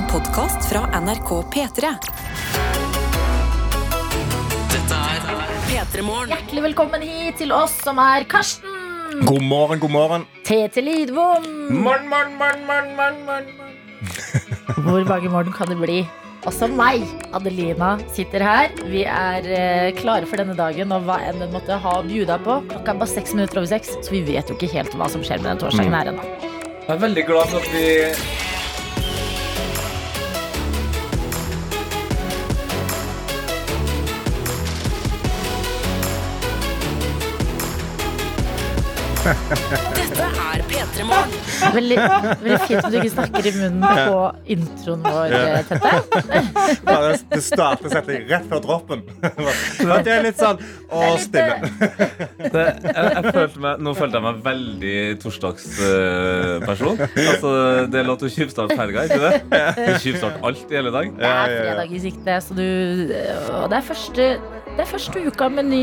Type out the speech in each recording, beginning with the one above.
En podkast fra NRK P3. Dette er P3 Morgen. Hjertelig velkommen hit til oss som er Karsten, God morgen, god morgen. Tete Lidvom. Morn, morn, morn, morn, morn, morgen. Hvor mange morgen kan det bli? Også meg, Adelina, sitter her. Vi er eh, klare for denne dagen og hva enn den måtte ha å bjuda på. Klokka er bare seks minutter over seks, så vi vet jo ikke helt hva som skjer med den torsdagen her ennå. Jeg er veldig glad for at vi Dette er P3 Morgen. Veldig, veldig fint om du ikke snakker i munnen på introen vår, eh, Tete. Bare det starter setting rett før droppen. At det er litt sånn å, stille. det, jeg, jeg følte meg, Nå følte jeg meg veldig torsdagsperson. altså, det er lov til å tjuvstarte helga, ikke det? Du tjuvstarte alt i hele dag. Det er fredag i sikte, så du Og det er første, det er første uka med ny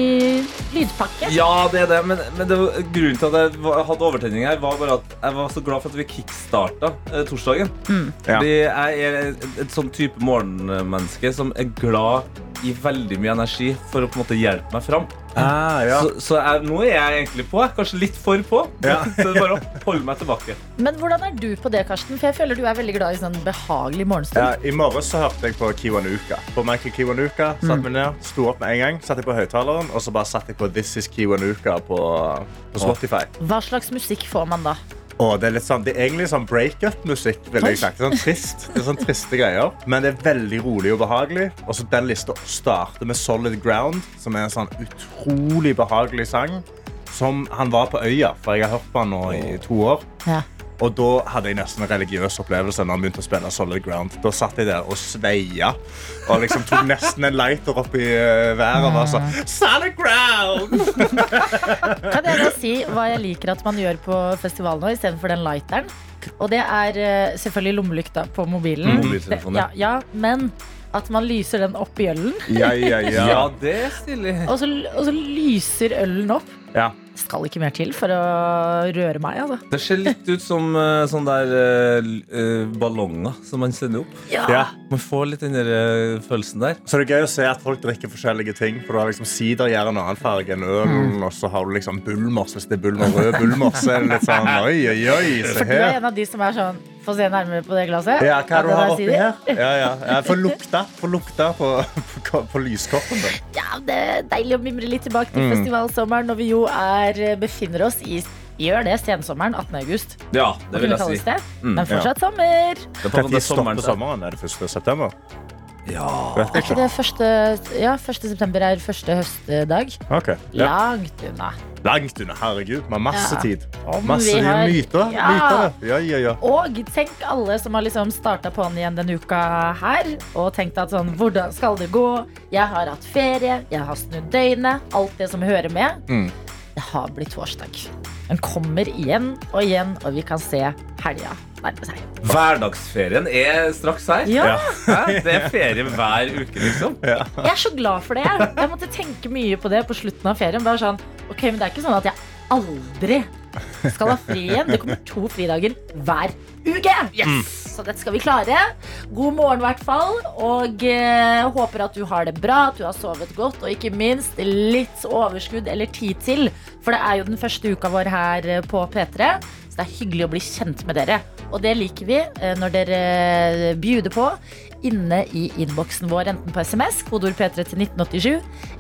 lydpakke. Ja, det er det, men, men det var, grunnen til at jeg var- hadde overtenning her, var bare at jeg var så glad for at vi kickstarta eh, torsdagen. Ja. Fordi jeg er et, et sånn type morgenmenneske som er glad i veldig mye energi for å på en måte hjelpe meg fram. Ah, ja. Så, så jeg, nå er jeg egentlig på. Kanskje litt for på. Ja. så det er bare å holde meg tilbake. Men hvordan er du på det, Karsten? For jeg føler du er veldig glad i sånn behagelig morgenstund. Ja, I morges så hørte jeg på Kiwanuka. På Michael Kiwanuka satt meg ned, Sto opp med en gang, satte jeg på høyttaleren, og så bare satte jeg på This Is Kiwanuka på, på Spotify. Hva slags musikk får man da? Og det er sånn, det er egentlig sånn breakup-musikk. vil jeg sagt. Det er sånn trist. Det er sånn triste greier. Men det er veldig rolig og behagelig. Og så Den lista starter med Solid Ground, som er en sånn utrolig behagelig sang. Som han var på øya, for jeg har hørt på han nå i to år. Ja. Og da hadde jeg nesten en religiøs opplevelse når han begynte å spille Solid Ground. Da satt jeg der og sveia og liksom tok nesten en lighter opp i eh, været og var sånn Solid Ground! Kan jeg da si hva jeg liker at man gjør på festival nå istedenfor den lighteren? Og det er eh, selvfølgelig lommelykta på mobilen. Mm, ja, ja, men at man lyser den opp i ølen, Ja, ja, Ja, ja. det er stilig. og så, og så lyser ølen opp. ja. Skal ikke mer til for å røre meg, altså. Det ser litt ut som uh, sånne der uh, eh, ballonger som man sender opp. ja. Man får litt den der eh, følelsen der. Så det er gøy å se at folk drikker forskjellige ting. For du har liksom Sider gjør en annen farge enn ølen, og så har du liksom Bulmers. Hvis det er Bulmer rød Bulmers, er det litt sånn oi, oi, oi, se For du er en av de som er sånn Få se nærmere på det glasset. Ja, hva er du har oppi her? Ja, ja. Får lukta, får lukta på, på, på lyskoppen. Da. Ja, det er deilig å mimre litt tilbake til festivalsommeren når vi jo er, befinner oss i gjør det sensommeren 18. august. Ja, det vil jeg si. det. Mm, Men fortsatt sommer. Det er på en Når sommeren. sommeren? Er det 1. september? Ja. Er ikke det første Ja, 1. september er første høstdag. Okay, Ja. Langt unna. Langt unna. Herregud, vi har masse Ja. tid. Om Masse vi har- myter. Ja. myter. Ja, ja, ja. Og tenk alle som har liksom starta på'n igjen denne uka her og tenkt at sånn Hvordan skal det gå? Jeg har hatt ferie, jeg har snudd døgnet, alt det som hører med. Mm. Det har blitt torsdag. Den kommer igjen og igjen, og vi kan se helga nærme seg. Hverdagsferien er straks her. Ja, Hæ? Det er ferie hver uke, liksom. Jeg er så glad for det. Jeg måtte tenke mye på det på slutten av ferien. Bare sånn, ok, men Det er ikke sånn at jeg aldri skal ha fri igjen. Det kommer to fridager hver uke. Så dette skal vi klare. God morgen, i hvert fall. Og eh, håper at du har det bra, at du har sovet godt, og ikke minst litt overskudd eller tid til. For det er jo den første uka vår her eh, på P3. Så det er hyggelig å bli kjent med dere. Og det liker vi eh, når dere eh, bjuder på inne i innboksen vår, enten på SMS, kodeord P3 til 1987,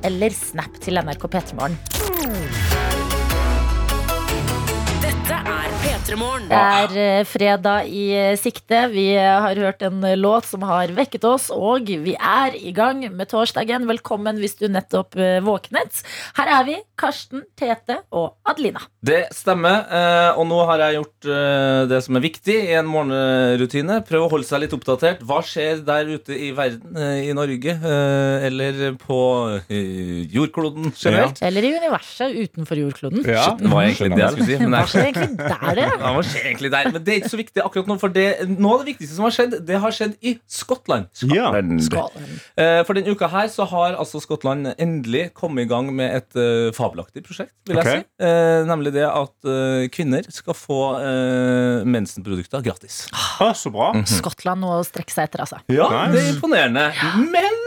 eller Snap til NRK P3morgen. Dette er P3 Morgen. Det er eh, fredag i eh, sikte. Vi eh, har hørt en låt som har vekket oss, og vi er i gang med torsdagen. Velkommen hvis du nettopp våknet. Her er vi, Karsten, Tete og Adelina. Det stemmer. eh, Og nå har jeg gjort det som er viktig i en morgenrutine. Prøv å holde seg litt oppdatert. Hva skjer der ute i verden, i Norge, eller på jordkloden generelt? Eller i universet utenfor jordkloden. Ja. Det var egentlig det jeg skulle si. Men Hva skjer egentlig der, dere? Han skjer egentlig der, men det er ikke så viktig akkurat nå. For det, noe av det viktigste som har skjedd, det har skjedd i Skottland. Ja. Skottland. Eh, For denne uka her så har altså Skottland endelig kommet i gang med et uh, fabelaktig prosjekt, vil jeg si. Uh, nemlig det at uh, kvinner skal få eh, mensenprodukter gratis. Ah, så bra. Skottland noe å strekke seg etter, altså. Ja, Nice. det er imponerende. Men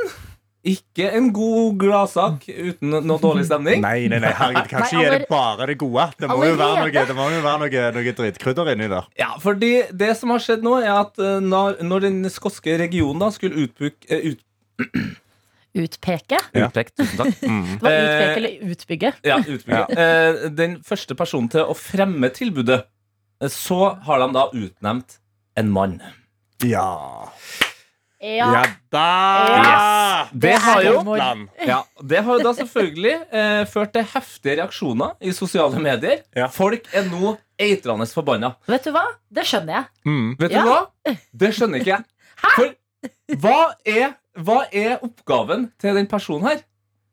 ikke en god gladsak uten noe dårlig stemning. Nei, nei, nei, herregud, Kanskje Nei, gi det bare det gode. Det må jo være noe, det må jo være noe, noe dritkrydder inni der. Ja, fordi det som har skjedd nå, er at eh, når, når den skotske regionen da skulle utbuk, eh, ut, Utpeke. Ja. utpekt, tusen takk. Det var Eh, utpeke eller utbygge. Ja, utbygge. Ja. den første personen til å fremme tilbudet, eh, så har de da utnevnt en mann. Ja. Ja. Ja da! Det det, har jo ja, Det har jo da selvfølgelig eh, ført til heftige reaksjoner i sosiale medier. Ja. Folk er nå eitrende forbanna. Vet du hva? Det skjønner jeg. Mm. Vet Ja. du hva? Det skjønner ikke jeg. For hva er, hva er oppgaven til den personen her?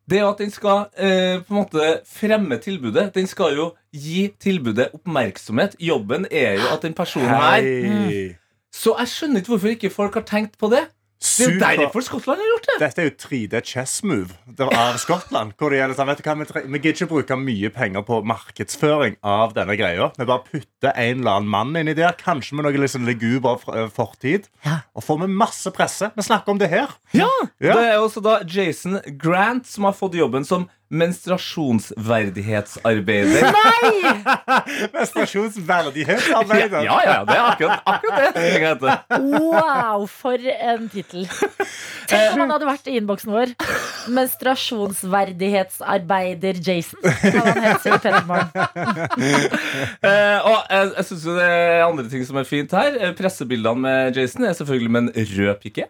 Det er at den skal eh, på en måte fremme tilbudet. Den skal jo gi tilbudet oppmerksomhet. Jobben er jo at den personen her Hei. Så jeg skjønner ikke hvorfor ikke folk har tenkt på det. Det er jo derfor Skottland har gjort det. Dette er jo 3D chess move av Skottland. Hvor det gjelder sånn, vet du hva, Vi tre- vi gidder ikke bruke mye penger på markedsføring av denne greia. Vi bare putter en eller annen mann inni der, kanskje med noe liksom leguber eh, fortid. Ja. Og får vi masse presse. Vi snakker om det her. Ja, Ja. Det er også da Jason Grant som har fått jobben som menstruasjonsverdighetsarbeider. Nei! Menstruasjonsverdighetsarbeider. Ja, ja, det er akkurat, akkurat det. Wow, for en tittel. Tenk om han hadde vært i innboksen vår. Menstruasjonsverdighetsarbeider Jason. Kan han hete i Eh, og jeg, jeg synes jo det er andre ting som er fint her. Eh, Pressebildene med Jason er selvfølgelig med en rød piké.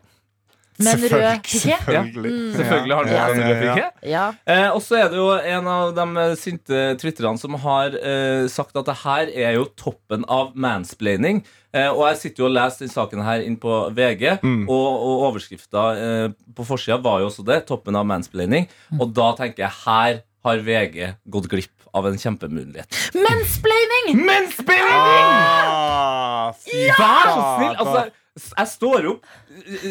Men rød Selvfølgelig. Ja. Selvfølgelig. Selvfølgelig har den Ja. rød piké. Ja. Eh, og så er det jo en av de sinte twitterne som har eh, sagt at det her er jo toppen av mansplaining. Eh, og jeg sitter jo og leser den saken her inn på VG, og, og overskrifta eh, på forsida var jo også det. Toppen av mansplaining. Og da tenker jeg her har VG gått glipp av en kjempemulighet. Mensplaining! Mansplaining! Ah, Ja Vær så snill! Altså, s- jeg står opp,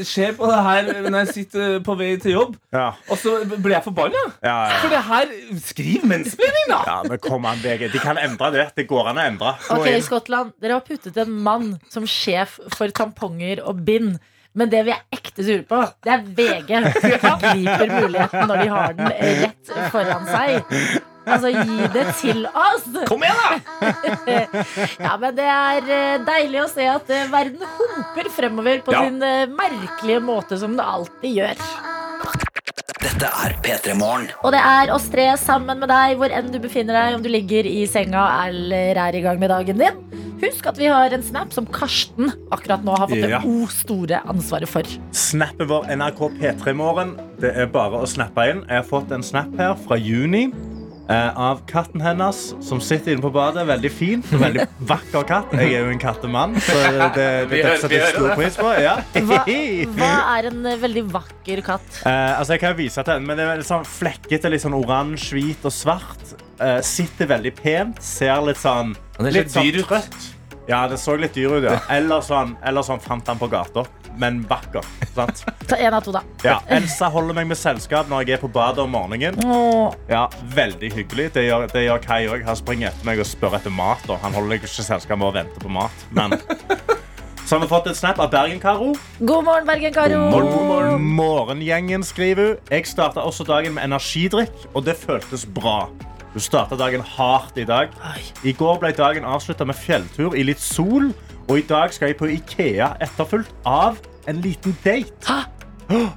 ser på det her når jeg sitter på vei til jobb, ja. og så blir jeg forbanna. Ja, ja. For det her Skriv mansplaining, da! ja, men kom an, VG. De kan endre det. Det går an å endre. Gå Ok, inn. Skottland, dere har puttet en mann som sjef for tamponger og bind. Men det vi er ekte sure på, det er VG. De griper muligheten når de har den rett foran seg. Altså, gi det til oss! Kom igjen, da! Ja, men det er eh, deilig å se at eh, verden humper fremover på Ja. sin eh, merkelige måte som det alltid gjør. Dette er P3 Morgen. Og det er oss tre sammen med deg hvor enn du befinner deg, om du ligger i senga eller er i gang med dagen din. Husk at vi har en snap som Karsten akkurat nå har fått Ja. det o store ansvaret for. Snappet vår NRK P3 Morgen. Det er bare å snappe inn. Jeg har fått en snap her fra juni. Eh, av katten hennes som sitter inne på badet. Veldig fin. Veldig vakker katt. Jeg er jo en kattemann, så det, det, det setter jeg stor pris på. Ja. Hva, hva er en eh, veldig vakker katt? Eh, altså jeg kan vise til den, men det er litt sånn flekkete, litt sånn oransje, hvit og svart. Eh, sitter veldig pent. Ser litt sånn Litt sånn dyr ut. trøtt. Ja, det så litt dyr ut, ja. Eller sånn, eller sånn fant han på gata. Men vakker. sant? Ta en av to, da. Ja, Elsa holder meg med selskap når jeg er på badet om morgenen. Ja, Veldig hyggelig. Det gjør, det gjør Kai òg. Han springer etter meg og spør etter mat. Og han holder ikke selskap med å vente på mat. Men Så har vi fått et snap av Bergen-Karo. God morgen, Bergen-Karo. Morgen, Morgengjengen skriver hun. Jeg starta også dagen med energidrikk, og det føltes bra. Du starta dagen hardt i dag. I går ble dagen avslutta med fjelltur i litt sol, og i dag skal jeg på Ikea etterfulgt av en liten date.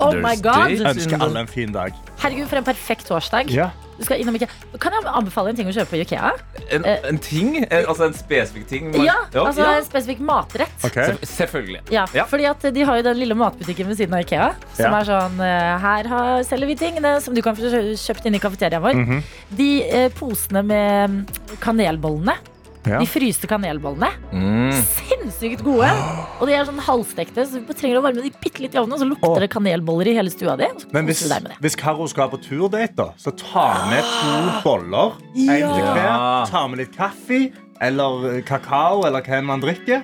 Oh my god. There's Ønsker alle en fin dag. Herregud, for en perfekt torsdag. Ja. Du skal innom Ikea. Kan jeg anbefale en ting å kjøpe på Ikea? En, en ting? En, altså en spesifikk ting? man- Ja, altså ja. en spesifikk matrett. Okay. Selvfølgelig. Ja, Ja. fordi at De har jo den lille matbutikken ved siden av Ikea. Som Ja. er sånn eh, Her har, selger vi tingene som du kan få kjøpt inn i kafeteriaen vår. Mhm. De eh, posene med mm, kanelbollene. Ja. De fryste kanelbollene. Mm. Sinnssykt gode. Og de er sånn halvstekte, så vi trenger å varme de bitte litt i ovnen, og så lukter oh. det kanelboller i hele stua di. og så Men hvis, du deg med det. hvis Karo skal på turdate, da, så ta med to boller. En til hver. Ta med litt kaffe. eller kakao eller hva man drikker.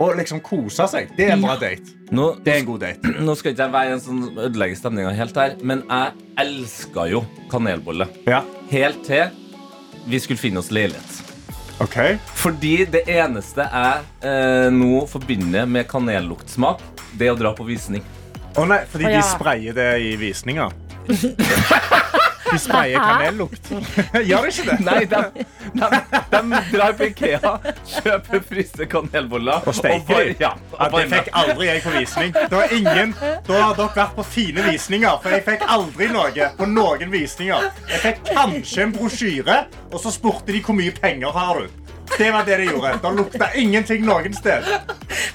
Og liksom kose seg. Det er en bra date. Nå, Det er en god date. nå skal ikke jeg være en sånn ødelegge stemninga helt her, men jeg elska jo kanelbolle. Ja, Helt til vi skulle finne oss leilighet. Ok Fordi det eneste jeg eh, nå forbinder med kanelluktsmak, det er å dra på visning. Å nei, fordi Å, ja. de sprayer det i visninger. De sprayer kanellukt. Gjør de ikke det? Nei, de, de, de drar på Ikea, kjøper fryste kanelboller Og steker bare- Ja, Ja, det fikk aldri jeg på visning. Det var ingen, Da har dere vært på fine visninger, for jeg fikk aldri noe på noen visninger. Jeg fikk kanskje en brosjyre, og så spurte de hvor mye penger har du. Det var det de gjorde. Det lukta ingenting noen sted.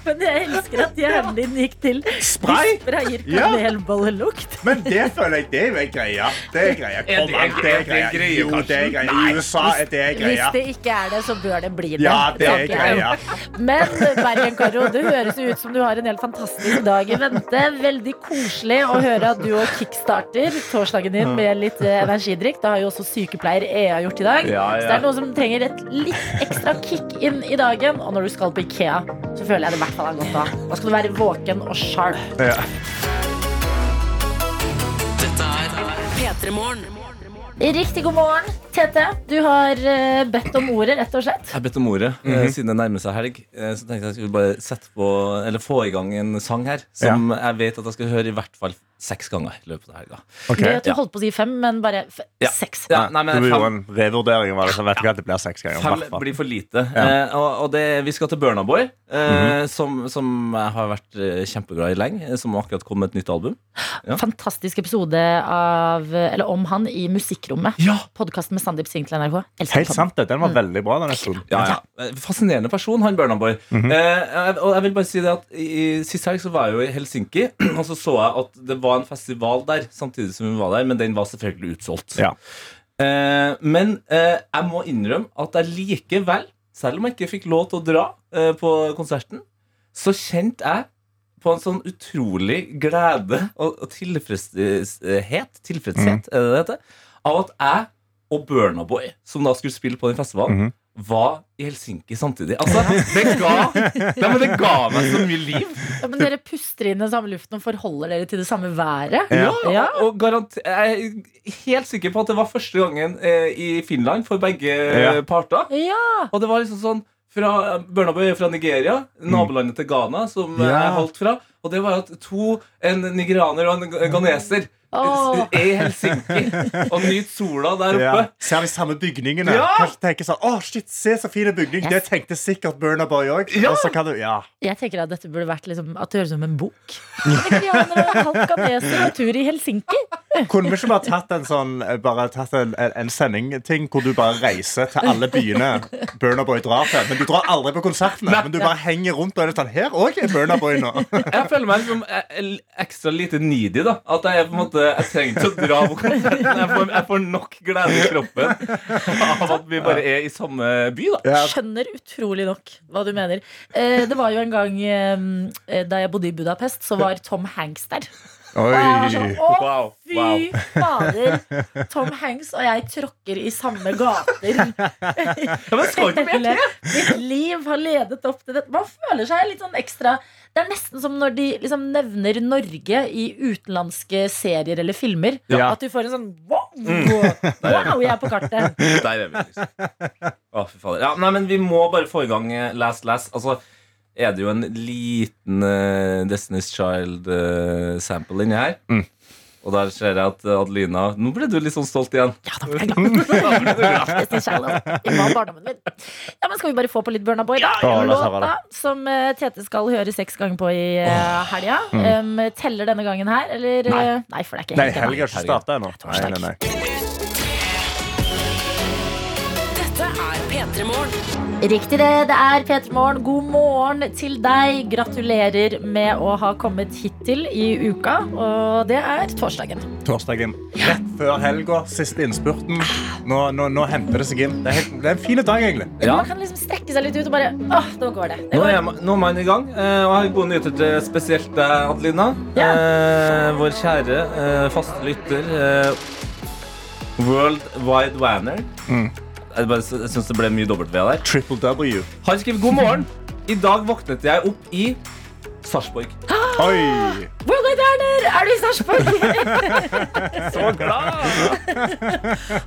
Men jeg elsker at hjernen din gikk til Spray? Sprayer Ja. kanelbollelukt. Men det føler jeg det er greia. Det er greia. Kom an, det er greia. Jo, det er greia. I USA er det Hvis det ikke er det, så bør det bli det. Ja, det er greia. Men Bergen-Karo, det høres ut som du har en helt fantastisk dag i vente. Veldig koselig å høre at du og kickstarter torsdagen din med litt eh, energidrikk. Det har jo også sykepleier EA gjort i dag. Ja, ja. Så det er noen som trenger et litt ekstra kick inn i dagen. Og når du skal på Ikea, så føler jeg det i hvert fall er godt av. Da skal du være våken og sharp. Ja. Dette er P3 Morgen. Riktig god morgen, Tete. Du har eh, bedt om ordet, rett og slett. Jeg har bedt om ordet, eh, siden det nærmer seg helg. eh, Så tenkte jeg jeg skulle bare sette på Eller få i gang en sang her som jeg vet at jeg skal høre i hvert fall seks ganger i løpet av helga. Okay. Gøy at du holdt på å si fem, men bare f Ja. seks. Ja, nei, men Du gjorde fem, en revurdering. Var det, så vet du at det blir seks ganger. fem blir for lite. Ja. Eh, og og det, vi skal til Burnaboy, eh, mm -hmm. som, som jeg har vært eh, kjempeglad i lenge. eh, Som akkurat kom med et nytt album. Ja. Fantastisk episode av, eller om han i Musikkrommet. Ja, Podkasten med Sandeep Singh til NRK. Elsker Helt sant, det. Den var veldig bra. den episoden. Ja, ja. Eh, Fascinerende person, han Burnaboy. Mm -hmm. eh, og jeg vil bare si det at i, Sist helg så var jeg jo i Helsinki, og så så jeg at det var en festival der samtidig som hun var der, men den var selvfølgelig utsolgt. Ja. Eh, men eh, jeg må innrømme at jeg likevel, selv om jeg ikke fikk lov til å dra eh, på konserten, så kjente jeg på en sånn utrolig glede og, og tilfredshet, tilfredshet er det det heter, av at jeg og Burna Boy, som da skulle spille på den festivalen, Mhm. Var i Helsinki samtidig. Altså, det ga, ja, men det ga meg så mye liv. Ja, men dere puster inn den samme luften og forholder dere til det samme været. Ja. Ja. Og garant, jeg er helt sikker på at det var første gangen eh, i Finland for begge Ja. parter. Ja. Og det var liksom sånn fra, Burna er fra Nigeria, nabolandet til Ghana, som Ja. jeg holdt fra. Og det var at to, en nigerianer og en ghaneser, Åh. er i Helsinki og nyt sola der Ja. oppe. Ser de samme bygningene. Ja! Kanskje tenker sånn, oh, shit, se så fin bygning Det tenkte sikkert Burner Boy òg. Ja! Og så kan du, ja. Jeg tenker at dette burde vært liksom, at det høres ut som en bok. Halvkaneser og tur i Helsinki. Kunne vi ikke bare tatt en sånn Bare tatt en, en, en sending-ting hvor du bare reiser til alle byene Burner Boy drar til? Men du drar aldri på konsertene. Men du bare henger rundt og er det sånn Her òg er Burner Boy nå. Jeg føler meg liksom ekstra lite needy. da At jeg på en måte Jeg trenger ikke å dra på konserten. Jeg får, jeg får nok glede i kroppen av at vi bare er i samme by. da Skjønner utrolig nok hva du mener. Eh, det var jo en gang eh, da jeg bodde i Budapest, så var Tom Hanks der. Og jeg var sånn, Å, Wow, fy wow. fader! Tom Hanks og jeg tråkker i samme gater. Ja, men skal ikke mer til? Mitt liv har ledet opp til dette. Man føler seg litt sånn ekstra Det er nesten som når de liksom nevner Norge i utenlandske serier eller filmer. Ja. At du får en sånn wow, wow, jeg er på kartet. Der er vi, liksom. Å, fy fader. Ja, nei, men vi må bare få i gang eh, Last Last. Altså, er det jo en liten uh, Destiny's Child-sample inni her. Mm. Og der ser jeg at eh, Adelina Nå ble du litt sånn stolt igjen. Ja, da ble jeg glad. Child, altså. Var barndommen min. Ja, men Skal vi bare få på litt Burna Boy, da? Ja, Låta som eh, Tete skal høre seks ganger på i uh, helga. Um, teller denne gangen her, eller? Nei. eh, Nei for det er ikke Nei, helga har ikke starta ennå. Nei, nei, nei. Dette er P3 Morgen. Riktig det. Det er P3 Morgen. God morgen til deg. Gratulerer med å ha kommet hittil i uka. Og det er torsdagen. Torsdagen rett før helga, siste innspurten. Nå, nå, nå henter det seg inn. Det er, helt, det er en fin dag, egentlig. Ja. Man kan liksom strekke seg litt ut og bare Åh, nå går det. det Nå går. er, nå er man i gang, eh, og jeg har gode nyheter til spesielt deg, Adelina. Ja. Eh, vår kjære eh, faste lytter. Eh, World Wide Wanner. Mm. Jeg, bare, jeg syns det ble mye W der. Triple W. Han skriver god morgen. I dag våknet jeg opp i Sarpsborg. Oi! World Wide Werner, er du i Sarpsborg? Så glad!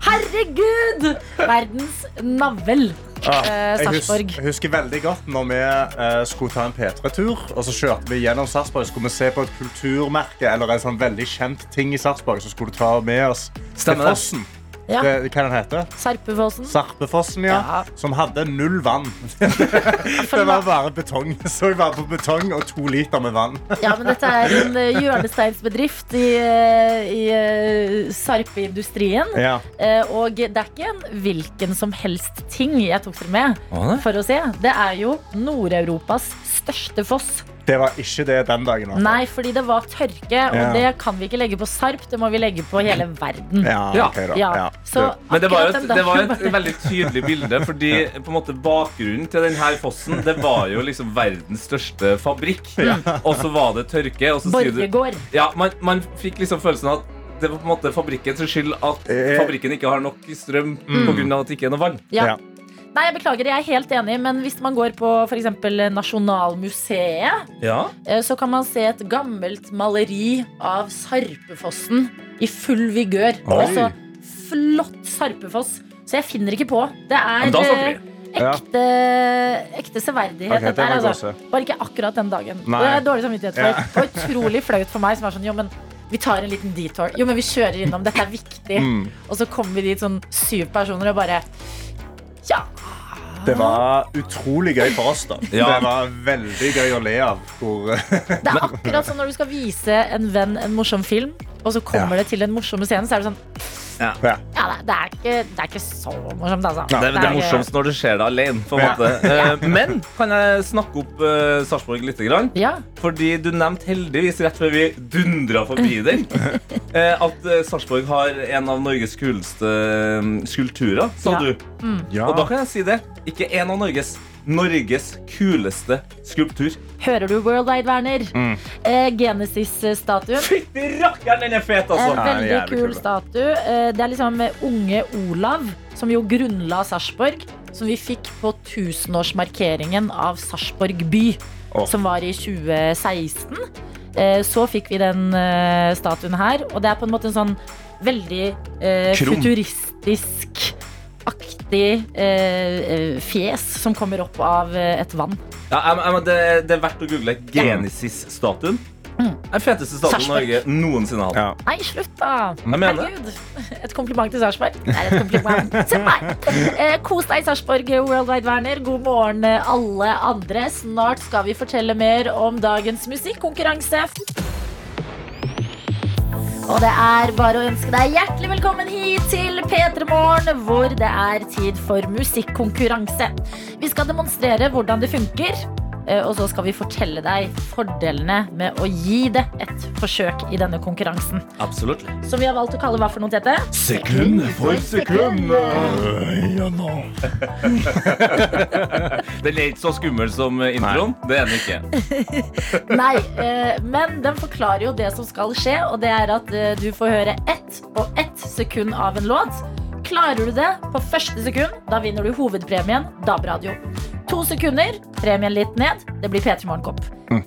Herregud! Verdens navl. Ah, Eh, jeg, hus Sarpsborg. jeg husker veldig godt når vi eh, skulle ta en P3-tur. Og så kjørte vi gjennom Sarpsborg skulle vi se på et kulturmerke eller en sånn veldig kjent ting i Sarpsborg. Så skulle du ta med oss Stemmer til det. Ja. Det, hva den heter Sarpefossen. Sarpefossen, ja. Ja. Som hadde null vann. det var bare betong. Så jeg var på betong og to liter med vann. Ja, men dette er en eh, hjørnesteinsbedrift i, eh, i eh, sarpeindustrien. Ja. Eh, og det er ikke en hvilken som helst ting jeg tok dere med for å se. Det er jo Nord-Europas største foss. Det var ikke det den dagen. altså. Nei, fordi det var tørke, og Ja. det kan vi ikke legge på Sarp. Det må vi legge på hele verden. Ja, okay da. Ja, Ja. Så Men det var, et, det var et veldig tydelig bilde, fordi på en måte bakgrunnen til denne fossen Det var jo liksom verdens største fabrikk. Og så var det tørke. Og så sier du Ja, man, man fikk liksom følelsen av at det var på en måte fabrikkens skyld at Eh. fabrikken ikke har nok strøm på grunn av at det ikke er noe vann. Ja. Ja. Nei, jeg beklager, jeg er helt enig, men hvis man går på f.eks. Nasjonalmuseet, Ja. eh, så kan man se et gammelt maleri av Sarpefossen i full vigør. Oi. Altså flott Sarpefoss. Så jeg finner ikke på. Det er eh, ekte, ekte severdighet. Okay, dette her, altså. Bare ikke akkurat den dagen. Nei. Det er dårlig samvittighet for. Ja. og utrolig flaut for meg som er sånn Jo, men vi tar en liten detour. Jo, men vi kjører innom. Dette er viktig. Mm. Og så kommer vi dit sånn syv personer og bare Ja. Det var utrolig gøy for oss, da. Ja. Det var veldig gøy å le av. Hvor, Det er akkurat som når du skal vise en venn en morsom film, og så kommer det til den morsomme scenen, så er det sånn ja. Ja, det, det, er, ikke, det er ikke så morsomt, altså. Det, det er ikke- morsomst når det skjer det alene. På en Ja. måte. Eh, Men kan jeg snakke opp uh, Sarpsborg litt? Grann? Ja. Fordi du nevnte heldigvis rett før vi dundra forbi den, eh, at Sarpsborg har en av Norges kuleste eh, skulpturer, sa Ja. du. Ja. Og da kan jeg si det. Ikke en av Norges. Norges kuleste skulptur. Hører du World Wide Werner? Mm. Eh, Genesis-statuen. Fytti rakkeren, den er fet, altså! Eh, veldig kul kul, statue. Eh, Det er liksom eh, unge Olav, som jo grunnla Sarpsborg. Som vi fikk på tusenårsmarkeringen av Sarpsborg by, oh. som var i 2016. Eh, Så fikk vi den eh, statuen her, og det er på en måte en sånn veldig futuristisk aktig eh, eh, fjes som kommer opp av eh, et vann. Ja, jeg- jeg- det, det er verdt å google Genesis-statuen. Den feteste statuen Norge noensinne har hatt. Ja. Nei, slutt, da! Jeg mener. Herregud. Et kompliment til Sarpsborg. Det er et kompliment til meg. Eh, kos deg, Sarpsborg World Wide Werner. God morgen, eh, alle andre. Snart skal vi fortelle mer om dagens musikkonkurranse. Og det er bare å ønske deg hjertelig velkommen hit til P3 Morgen, hvor det er tid for musikkonkurranse. Vi skal demonstrere hvordan det funker. Eh, Og så skal vi fortelle deg fordelene med å gi det et forsøk i denne konkurransen. Absolutt. Som vi har valgt å kalle hva for noe, Tete? Sekund for sekund. Den er ikke så skummel som introen. Det er den ikke. Nei, eh, men den forklarer jo det som skal skje, og det er at eh, du får høre ett og ett sekund av en låt. Klarer du det på første sekund, da vinner du hovedpremien DAB-radio. To sekunder, premien litt ned, det blir P3 Morgenkopp.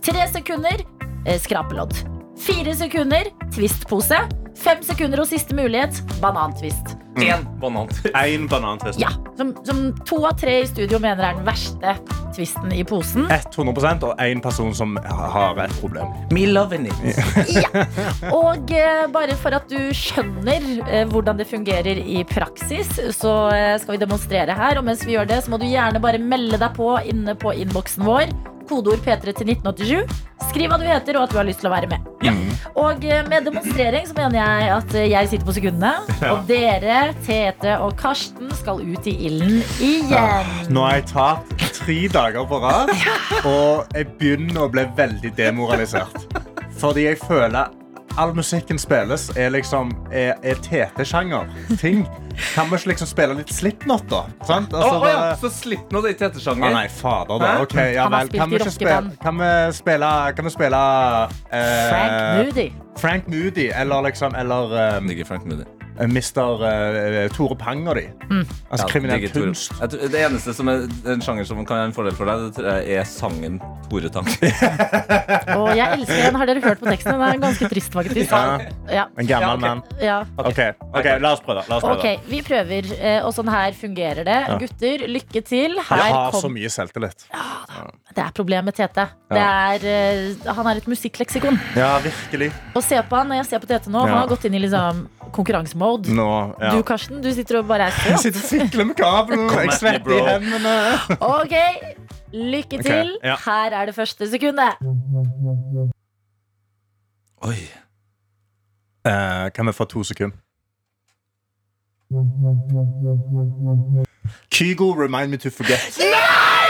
Tre sekunder, eh, skrapelodd. Fire sekunder, twistpose. Fem sekunder og siste mulighet, banantvist. Én banantvist En banantvist. Ja, som, som to av tre i studio mener er den verste tvisten i posen. 100% og én person som har et problem. Me loving it. Og eh, bare for at du skjønner eh, hvordan det fungerer i praksis, så eh, skal vi demonstrere her. Og mens vi gjør det, så må du gjerne bare melde deg på inne på innboksen vår. Kodeord P3 til 1987. Skriv hva du heter, og at du har lyst til å være med. Og eh, med demonstrering så mener jeg at eh, jeg sitter på sekundene. Og dere, Tete og Karsten, skal ut i ilden igjen. Nå har jeg tapt tre dager på rad, og jeg begynner å bli veldig demoralisert. Fordi jeg føler all musikken spilles er liksom er, er TT-sjanger. Ting. Kan vi ikke liksom spille litt Slipknot, da? Sant? Altså, oh, oh, ja, så Slipknot er TT-sjanger? Ah, nei, fader, da. Hæ? Ok, ja vel. Kan vi ikke spille. Kan vi spille, kan vi spille eh, Frank Moody. Frank Moody, eller liksom Eller um, Frank Moody. Mister uh, Tore Pang og de. Altså Ja, kriminell kunst. Jeg tror- Det eneste som er en sjanger som kan være en fordel for deg, det er sangen Tore Tang. oh, jeg elsker den. Har dere hørt på teksten? Den er ganske trist, faktisk. Ja. Ja. En gammel Ja, ok. mann. Okay. Okay. ok, la oss prøve. La oss prøve. Vi prøver, eh, og sånn her fungerer det. Gutter, lykke til. Jeg har har så mye selvtillit. Det er problemet med Tete. Det er, uh, han er et musikkleksikon. Ja, virkelig. Og se på han når jeg ser på Tete nå. Han har gått inn i liksom konkurransemode. Nå, ja. Du, Karsten, du sitter og bare er Jeg sitter og sikler med kabelen. Jeg svetter i hendene. Ok, lykke til. til. ja. Her er det første sekundet. Oi. Eh, kan vi få to sekunder? Kygo, remind me to forget. Nei!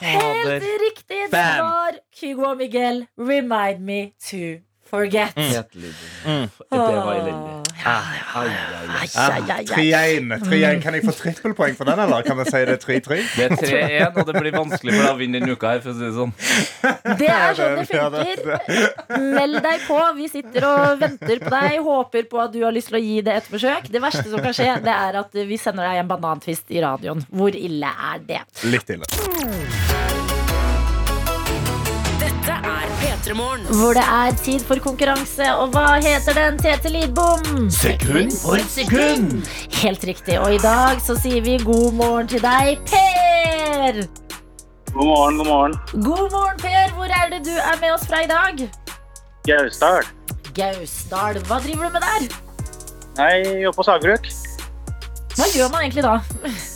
Helt riktig svar. Kygo og Miguel, remind me to forget. Gjetelig. Mm. Det var elendig. 3-1. 3-1. Kan jeg få trippelpoeng for den, eller kan vi si det er 3-3? Det er 3-1, og det blir vanskelig for deg å vinne denne uka her, for å si det sånn. Det er sånn det- funker. Meld deg på. Vi sitter og venter på deg. Håper på at du har lyst til å gi det et forsøk. Det verste som kan skje, det er at vi sender deg en banantvist i radioen. Hvor ille er det? Litt ille. Hvor det er tid for konkurranse. Og hva heter den, Tete Lidbom? Sekund for sekund! Helt riktig. Og i dag så sier vi god morgen til deg, Per. God morgen, god morgen. God morgen, Per. Hvor er det du er med oss fra i dag? Gausdal. Gausdal. Hva driver du med der? Jeg jobber på sagbruk. Hva gjør man egentlig da?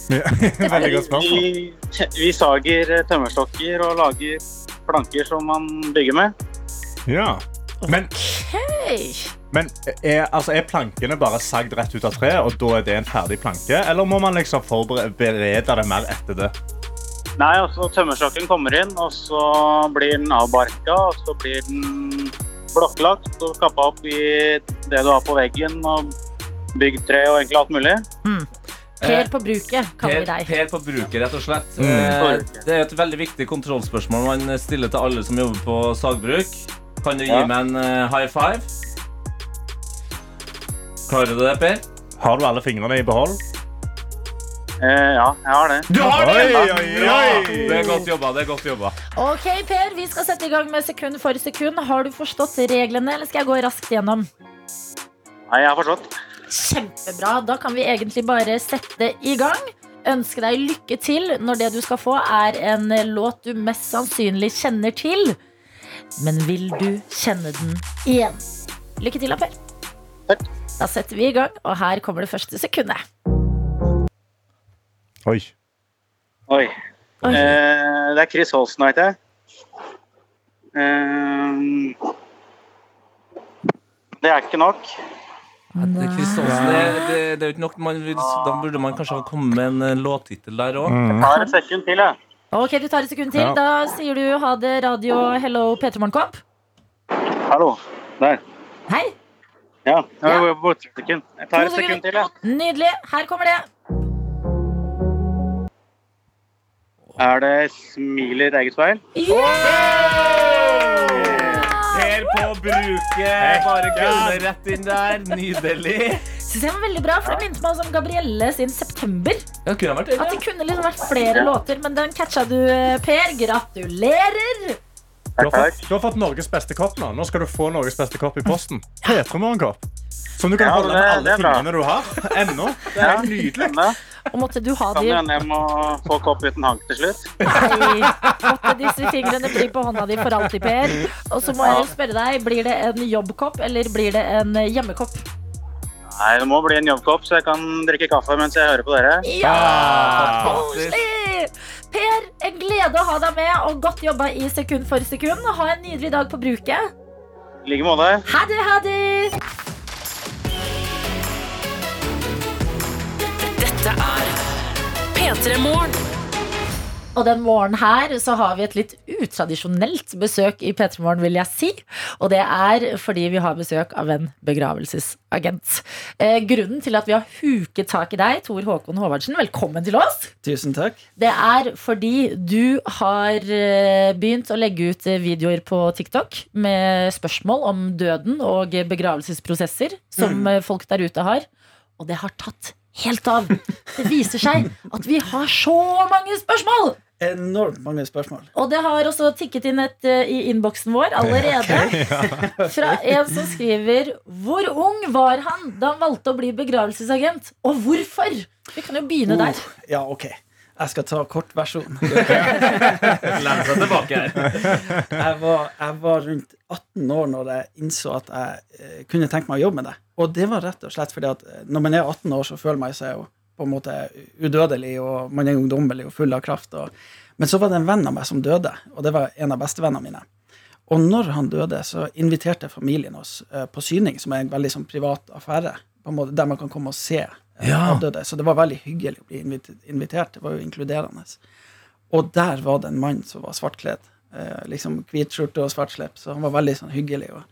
Veldig godt spørsmål. Vi, vi sager tømmerstokker og lager planker som man bygger med. Ja. Men, okay. men er, altså, er plankene bare sagd rett ut av treet, og da er det en ferdig planke? Eller må man liksom forberede det mer etter det? Nei, altså tømmerstokken kommer inn, og så blir den avbarka, og så blir den blokklagt og kappa opp i det du har på veggen, og byggtre og egentlig alt mulig. Per på bruket, kaller vi deg. per på bruket, rett og slett. Mm. Eh, Det er et veldig viktig kontrollspørsmål man stiller til alle som jobber på sagbruk. Kan du gi Ja. meg en eh, high five? Klarer du det, Per? Har du alle fingrene i behold? Eh, ja, jeg har det. Du har Oi, det! oi, oi! Det er godt jobba. det er godt jobba Ok, Per, vi skal sette i gang med sekund for sekund. Har du forstått reglene, eller skal jeg gå raskt gjennom? Nei, jeg har forstått. Kjempebra. Da kan vi egentlig bare sette i gang. Ønske deg lykke til når det du skal få, er en låt du mest sannsynlig kjenner til. Men vil du kjenne den igjen? Lykke til, Appell. Takk. Da setter vi i gang, og her kommer det første sekundet. Oi. Oi. Oi. Eh, det er Chris Holsten, vet jeg. Eh, det er ikke nok. Det, er Kristiansen, det, det, det er jo ikke nok man vil, Da burde man kanskje ha kommet med en eh, låttittel der òg. Jeg tar et sekund til, jeg. Ok, du tar et sekund til. Ja. Da sier du ha det, radio, hello, Peter Morgenkopp. Hallo. Der. Hei. Ja, jeg Ja. sekund. Jeg tar To et sekund til, jeg. Nydelig. Her kommer det. Er det Smiler eget feil? Per på bruket. Bare gulne rett inn der. Nydelig. Synes jeg var veldig bra, for Det minte meg om Gabrielle sin 'September'. Ja, kunne vært det, At det kunne liksom vært flere låter, men den catcha du, eh, Per. Gratulerer! Du har, fått, du har fått Norges beste kopp nå. Nå skal du få Norges beste kopp i posten. P3morgenkopp. Som du kan Ja, holde med alle fingrene du har. Ennå. Det er helt nydelig. Og måtte du ha de Kan hende jeg må få kopp uten hank til slutt? Nei, måtte disse fingrene bli på hånda di for alltid, Per. Og så må jeg spørre deg, blir det en jobbkopp eller blir det en hjemmekopp? Nei, det må bli en jobbkopp, så jeg kan drikke kaffe mens jeg hører på dere. Ja! Ah. Koselig! Per, en glede å ha deg med, og godt jobba i sekund for sekund. Ha en nydelig dag på bruket. I like måte. Ha det, ha det! Dette er P3 Morgen. Og den morgenen her så har vi et litt utradisjonelt besøk i P3 Morgen, vil jeg si. Og det er fordi vi har besøk av en begravelsesagent. Eh, grunnen til at vi har huket tak i deg, Tor Håkon Håvardsen, velkommen til oss. Tusen takk. Det er fordi du har eh, begynt å legge ut eh, videoer på TikTok med spørsmål om døden og begravelsesprosesser som mm. folk der ute har. Og det har tatt helt av. Det viser seg at vi har så mange spørsmål! Enormt mange spørsmål. Og det har også tikket inn et uh, i innboksen vår allerede. Fra en som skriver Hvor ung var han da han valgte å bli begravelsesagent? Og hvorfor? Vi kan jo begynne der. Oh, ja, ok. Jeg skal ta kortversjonen. Lene seg tilbake her. Jeg var, jeg var rundt 18 år når jeg innså at jeg eh, kunne tenke meg å jobbe med det. Og det var rett og slett fordi at eh, når man er 18 år, så føler man seg jo på en måte udødelig, og man er ungdommelig og full av kraft. Og, men så var det en venn av meg som døde, og det var en av bestevennene mine. Og når han døde, så inviterte familien oss eh, på syning, som er en veldig sånn privat affære, på en måte, der man kan komme og se Ja. avdøde. Så det var veldig hyggelig å bli invitert. Det var jo inkluderende. Og der var det en mann som var svartkledd. Eh, liksom Hvit skjorte og svart slips. Så han var veldig sånn hyggelig. Og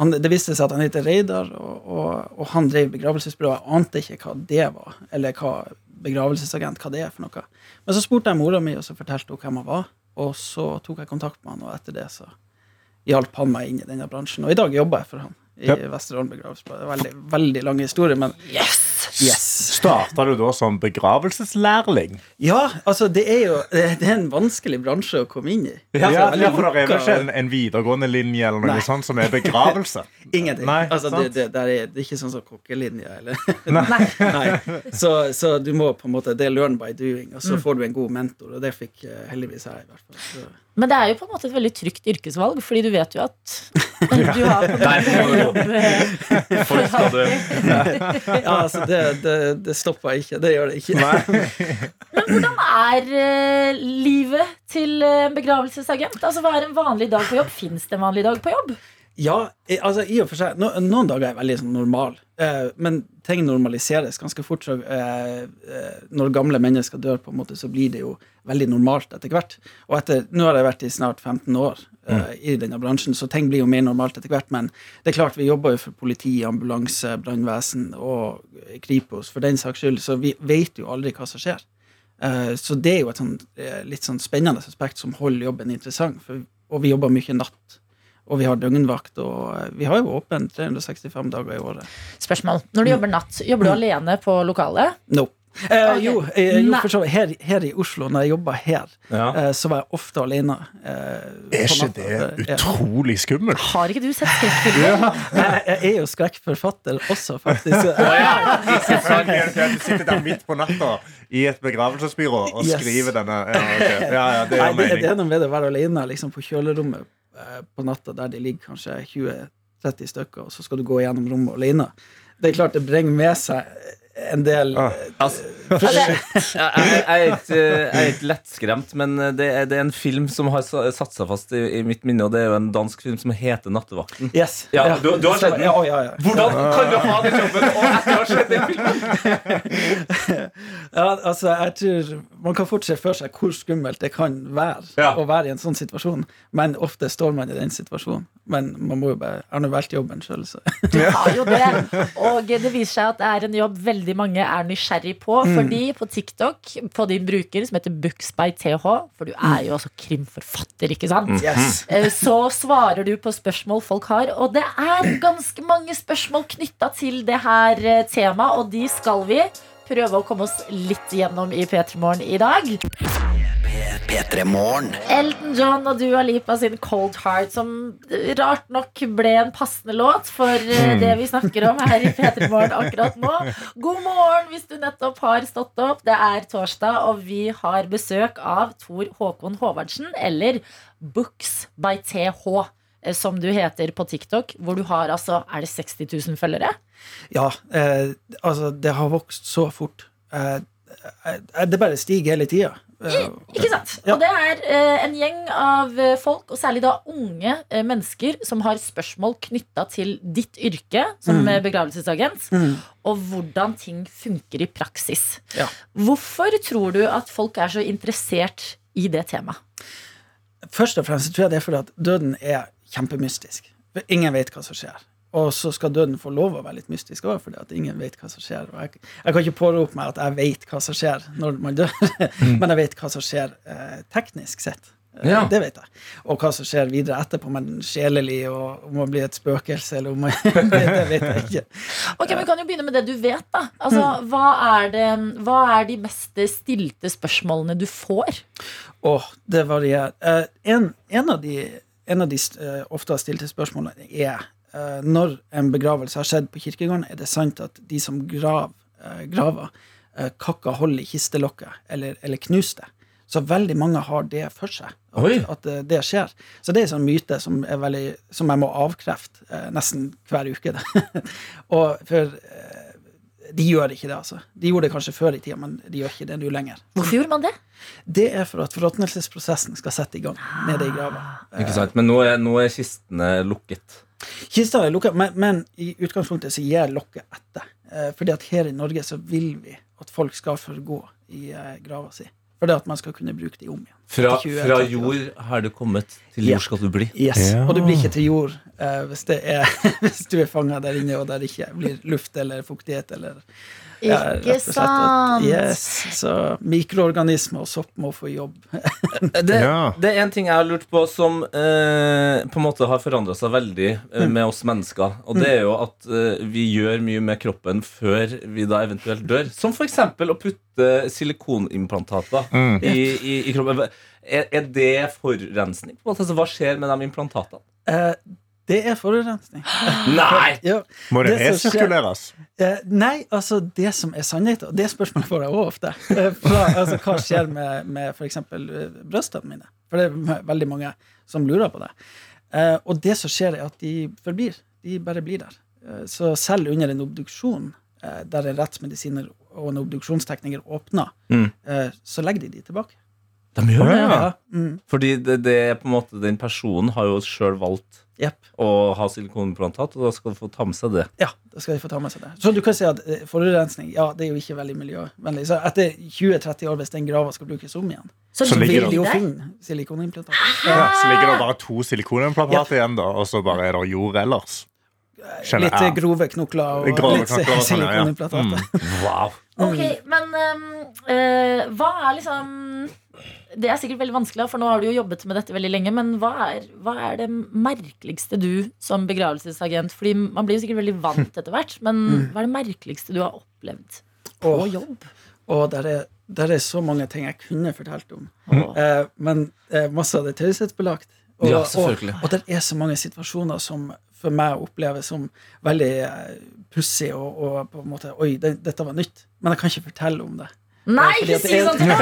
han, det viste seg at han heter Reidar, og, og, og han drev begravelsesbyrå. Jeg ante ikke hva det var, eller hva begravelsesagent, hva det er for noe. Men så spurte jeg mora mi, og så fortalte hun hvem han var. Og så tok jeg kontakt med han, og etter det så hjalp han meg inn i denne bransjen. Og i dag jobber jeg for han i ja. Vesterålen begravelsesbyrå. Veldig, veldig lang historie, men Yes! yes. Starta du da som begravelseslærling? Ja, altså, det er jo det er en vanskelig bransje å komme inn i. Ja, Altså, ja, for det er ikke en, en videregående linje eller noe Nei. sånt som er begravelse? Ingenting. Nei, altså, det, det, det, er, det er ikke sånn som kokkelinje. Eller. Nei. Nei. Så, så du må på en måte Det er learn by doing, og Mm. så får du en god mentor, og det fikk eh, heldigvis jeg, i hvert fall. Så. Men det er jo på en måte et veldig trygt yrkesvalg, fordi du vet jo at du har på en måte jobb eh. Ja, altså, det, det, det stopper ikke. Det gjør det ikke. Men hvordan er eh, livet til eh, en begravelsesagent? Altså, Hva er en vanlig dag på jobb? Fins det en vanlig dag på jobb? Ja, altså i og for seg. No, noen dager er veldig sånn normal, eh, men ting normaliseres ganske fort. Så, eh, eh, når gamle mennesker dør, på en måte, så blir det jo veldig normalt etter hvert. Og etter, nå har jeg vært i snart 15 år eh, i denne bransjen, så ting blir jo mer normalt etter hvert. Men det er klart, vi jobber jo for politi, ambulanse, brannvesen og Kripos for den saks skyld, så vi vet jo aldri hva som skjer. Eh, Så det er jo et sånn, eh, litt sånn spennende aspekt som holder jobben interessant. For, og vi jobber mye natt. Og vi har døgnvakt, og vi har jo åpent 365 dager i året. Spørsmål. Når du jobber natt, jobber du alene på lokalet? No. Eh. Jo, eh, jo for så vidt. Her, her i Oslo, når jeg jobba her, Ja. eh, så var jeg ofte alene. Eh, Er ikke det utrolig skummelt? Har ikke du sett skrekkfilmer? Jeg, jeg er jo skrekkforfatter også, faktisk. Så, Du sitter der midt på natta i et begravelsesbyrå og Yes. skriver denne. Ja, okay. ja, ja, det Nei, gjør det, det er noe med det å være alene liksom, på kjølerommet på natta der de ligger kanskje 20-30 stykker, og så skal du gå gjennom rommet alene. Det er klart det bringer med seg en del Ah. Altså, jeg, jeg, jeg, er ikke, lettskremt, men det er, det er en film som har satt seg fast i, i mitt minne, og det er jo en dansk film som heter 'Nattevakten'. Yes. Ja, du- du har sett den? Ja, ja, ja. Hvordan kan du ha den jobben og etter å ha sett den filmen? Ja, altså, jeg tror Man kan fort se for seg hvor skummelt det kan være Ja. å være i en sånn situasjon, men ofte står man i den situasjonen. Men man må jo bare Jeg har nå valgt jobben sjøl, så Du har jo det. Og det viser seg at det er en jobb veldig mange er nysgjerrig på. Fordi på TikTok, på din bruker som heter Books by TH, for du er jo også krimforfatter, ikke sant? yes. Eh, Så svarer du på spørsmål folk har, og det er ganske mange spørsmål knytta til det her eh, temaet, og de skal vi prøve å komme oss litt gjennom i P3 Morgen i dag. P3 Elton John og Dua Lipa sin Cold Heart, som rart nok ble en passende låt for eh, det vi snakker om her i P3 Morgen akkurat nå. God morgen hvis du nettopp har stått opp. Det er torsdag, og vi har besøk av Tor Håkon Håvardsen, eller Books by TH. eh, Som du heter på TikTok, hvor du har altså Er det 60 000 følgere? Ja, eh, altså, det har vokst så fort. Eh, eh, det bare stiger hele tida. Eh, Ikke sant? Ja. Og det er eh, en gjeng av eh, folk, og særlig da unge eh, mennesker, som har spørsmål knytta til ditt yrke som mm. begravelsesagent, Mm. og hvordan ting funker i praksis. Ja. Hvorfor tror du at folk er så interessert i det temaet? Først og fremst tror jeg det er fordi at døden er kjempemystisk. Ingen vet hva som skjer. Og så skal døden få lov å være litt mystisk òg, fordi at ingen vet hva som skjer. Og jeg, jeg kan ikke pårope meg at jeg vet hva som skjer når man dør, men jeg vet hva som skjer eh, teknisk sett. Eh, Ja. Det vet jeg. Og hva som skjer videre etterpå, men sjelelig, og om man blir et spøkelse, eller om man det, vet jeg ikke. Ok, men Vi kan jo begynne med det du vet. da Altså, hva, er det, hva er de mest stilte spørsmålene du får? Åh, det varierer. Eh, en, en av de, en av de eh, ofte stilte spørsmålene er når en begravelse har skjedd på kirkegården, er det sant at de som grav, eh, graver, uh, kakka hold i kistelokket eller, eller knus det? Så veldig mange har det for seg, at, at eh, det skjer. Så det er en sånn myte som, er veldig, som jeg må avkrefte eh, nesten hver uke. Og for eh, de gjør ikke det, altså. De gjorde det kanskje før i tida, men de gjør ikke det nå lenger. Hvorfor gjorde man det? Det er for at forråtnelsesprosessen skal sette i gang nede i grava. Ikke sant? Men nå er, nå er kistene lukket. Kista er lukka, men, men i utgangspunktet så gir lokket etter. Eh, fordi at her i Norge så vil vi at folk skal forgå i eh, grava si. Fordi at man skal kunne bruke de om igjen. Fra, 20, fra jord har du kommet, til jord skal du bli. Yes. Ja. Og du blir ikke til jord eh, hvis, det er, hvis du er fanga der inne og der ikke blir luft eller fuktighet eller Ikke sant? Yes. Så mikroorganismer og sopp må få jobb. Det, Ja. det er en ting jeg har lurt på som eh, på en måte har forandra seg veldig eh, med oss mennesker. Og det er jo at eh, vi gjør mye med kroppen før vi da eventuelt dør. Som f.eks. å putte silikonimplantater Mm. i, i, i kroppen. Er, er det forurensning? Altså, hva skjer med de implantatene? Eh, det er forurensning. Nei! Ja. Må det, Det resirkuleres? Eh, nei, altså det som er sannheten, og det spørsmålet får jeg òg ofte. Eh, fra, altså, hva skjer med, med f.eks. brystene mine? For det er veldig mange som lurer på det. Eh, og det som skjer, er at de forblir. De bare blir der. Eh, så selv under en obduksjon, eh, der en rettsmedisiner og en obduksjonstekniker åpner, Mm. eh, så legger de de tilbake. De gjør det, ja. Ja. Mm. Fordi det, det er på en måte den personen har jo sjøl valgt yep. å ha silikonimplantat, og da skal du få ta med seg det. Ja, da skal de få ta med seg det. Så du kan si at eh, forurensning ja, det er jo ikke veldig miljøvennlig. Så etter 20-30 år, hvis den grava skal brukes om igjen, Så, Så ligger vil de jo finne silikonimplantat. Ja, så ligger det bare to silikonimplantater igjen, da, og så bare er det jord ellers. Skjønner Litt eh, grove knokler og Grove litt silikonimplantat. sånn, ja, ja. Wow. Ok, men um, uh, hva er liksom Det er sikkert veldig vanskelig, for nå har du jo jobbet med dette veldig lenge. Men hva er, hva er det merkeligste du som begravelsesagent Fordi man blir jo sikkert veldig vant etter hvert, men hva er det merkeligste du har opplevd på Og, jobb? og der, er, der er så mange ting jeg kunne fortalt om. Åh. Eh, men eh, masse av det er taushetsbelagt. Og, Ja. Og, og det er så mange situasjoner som for meg oppleves som veldig eh, pussig og, og på en måte Oi, det, dette var nytt. Men jeg kan ikke fortelle om det. Nei, ikke si det sånt! til meg!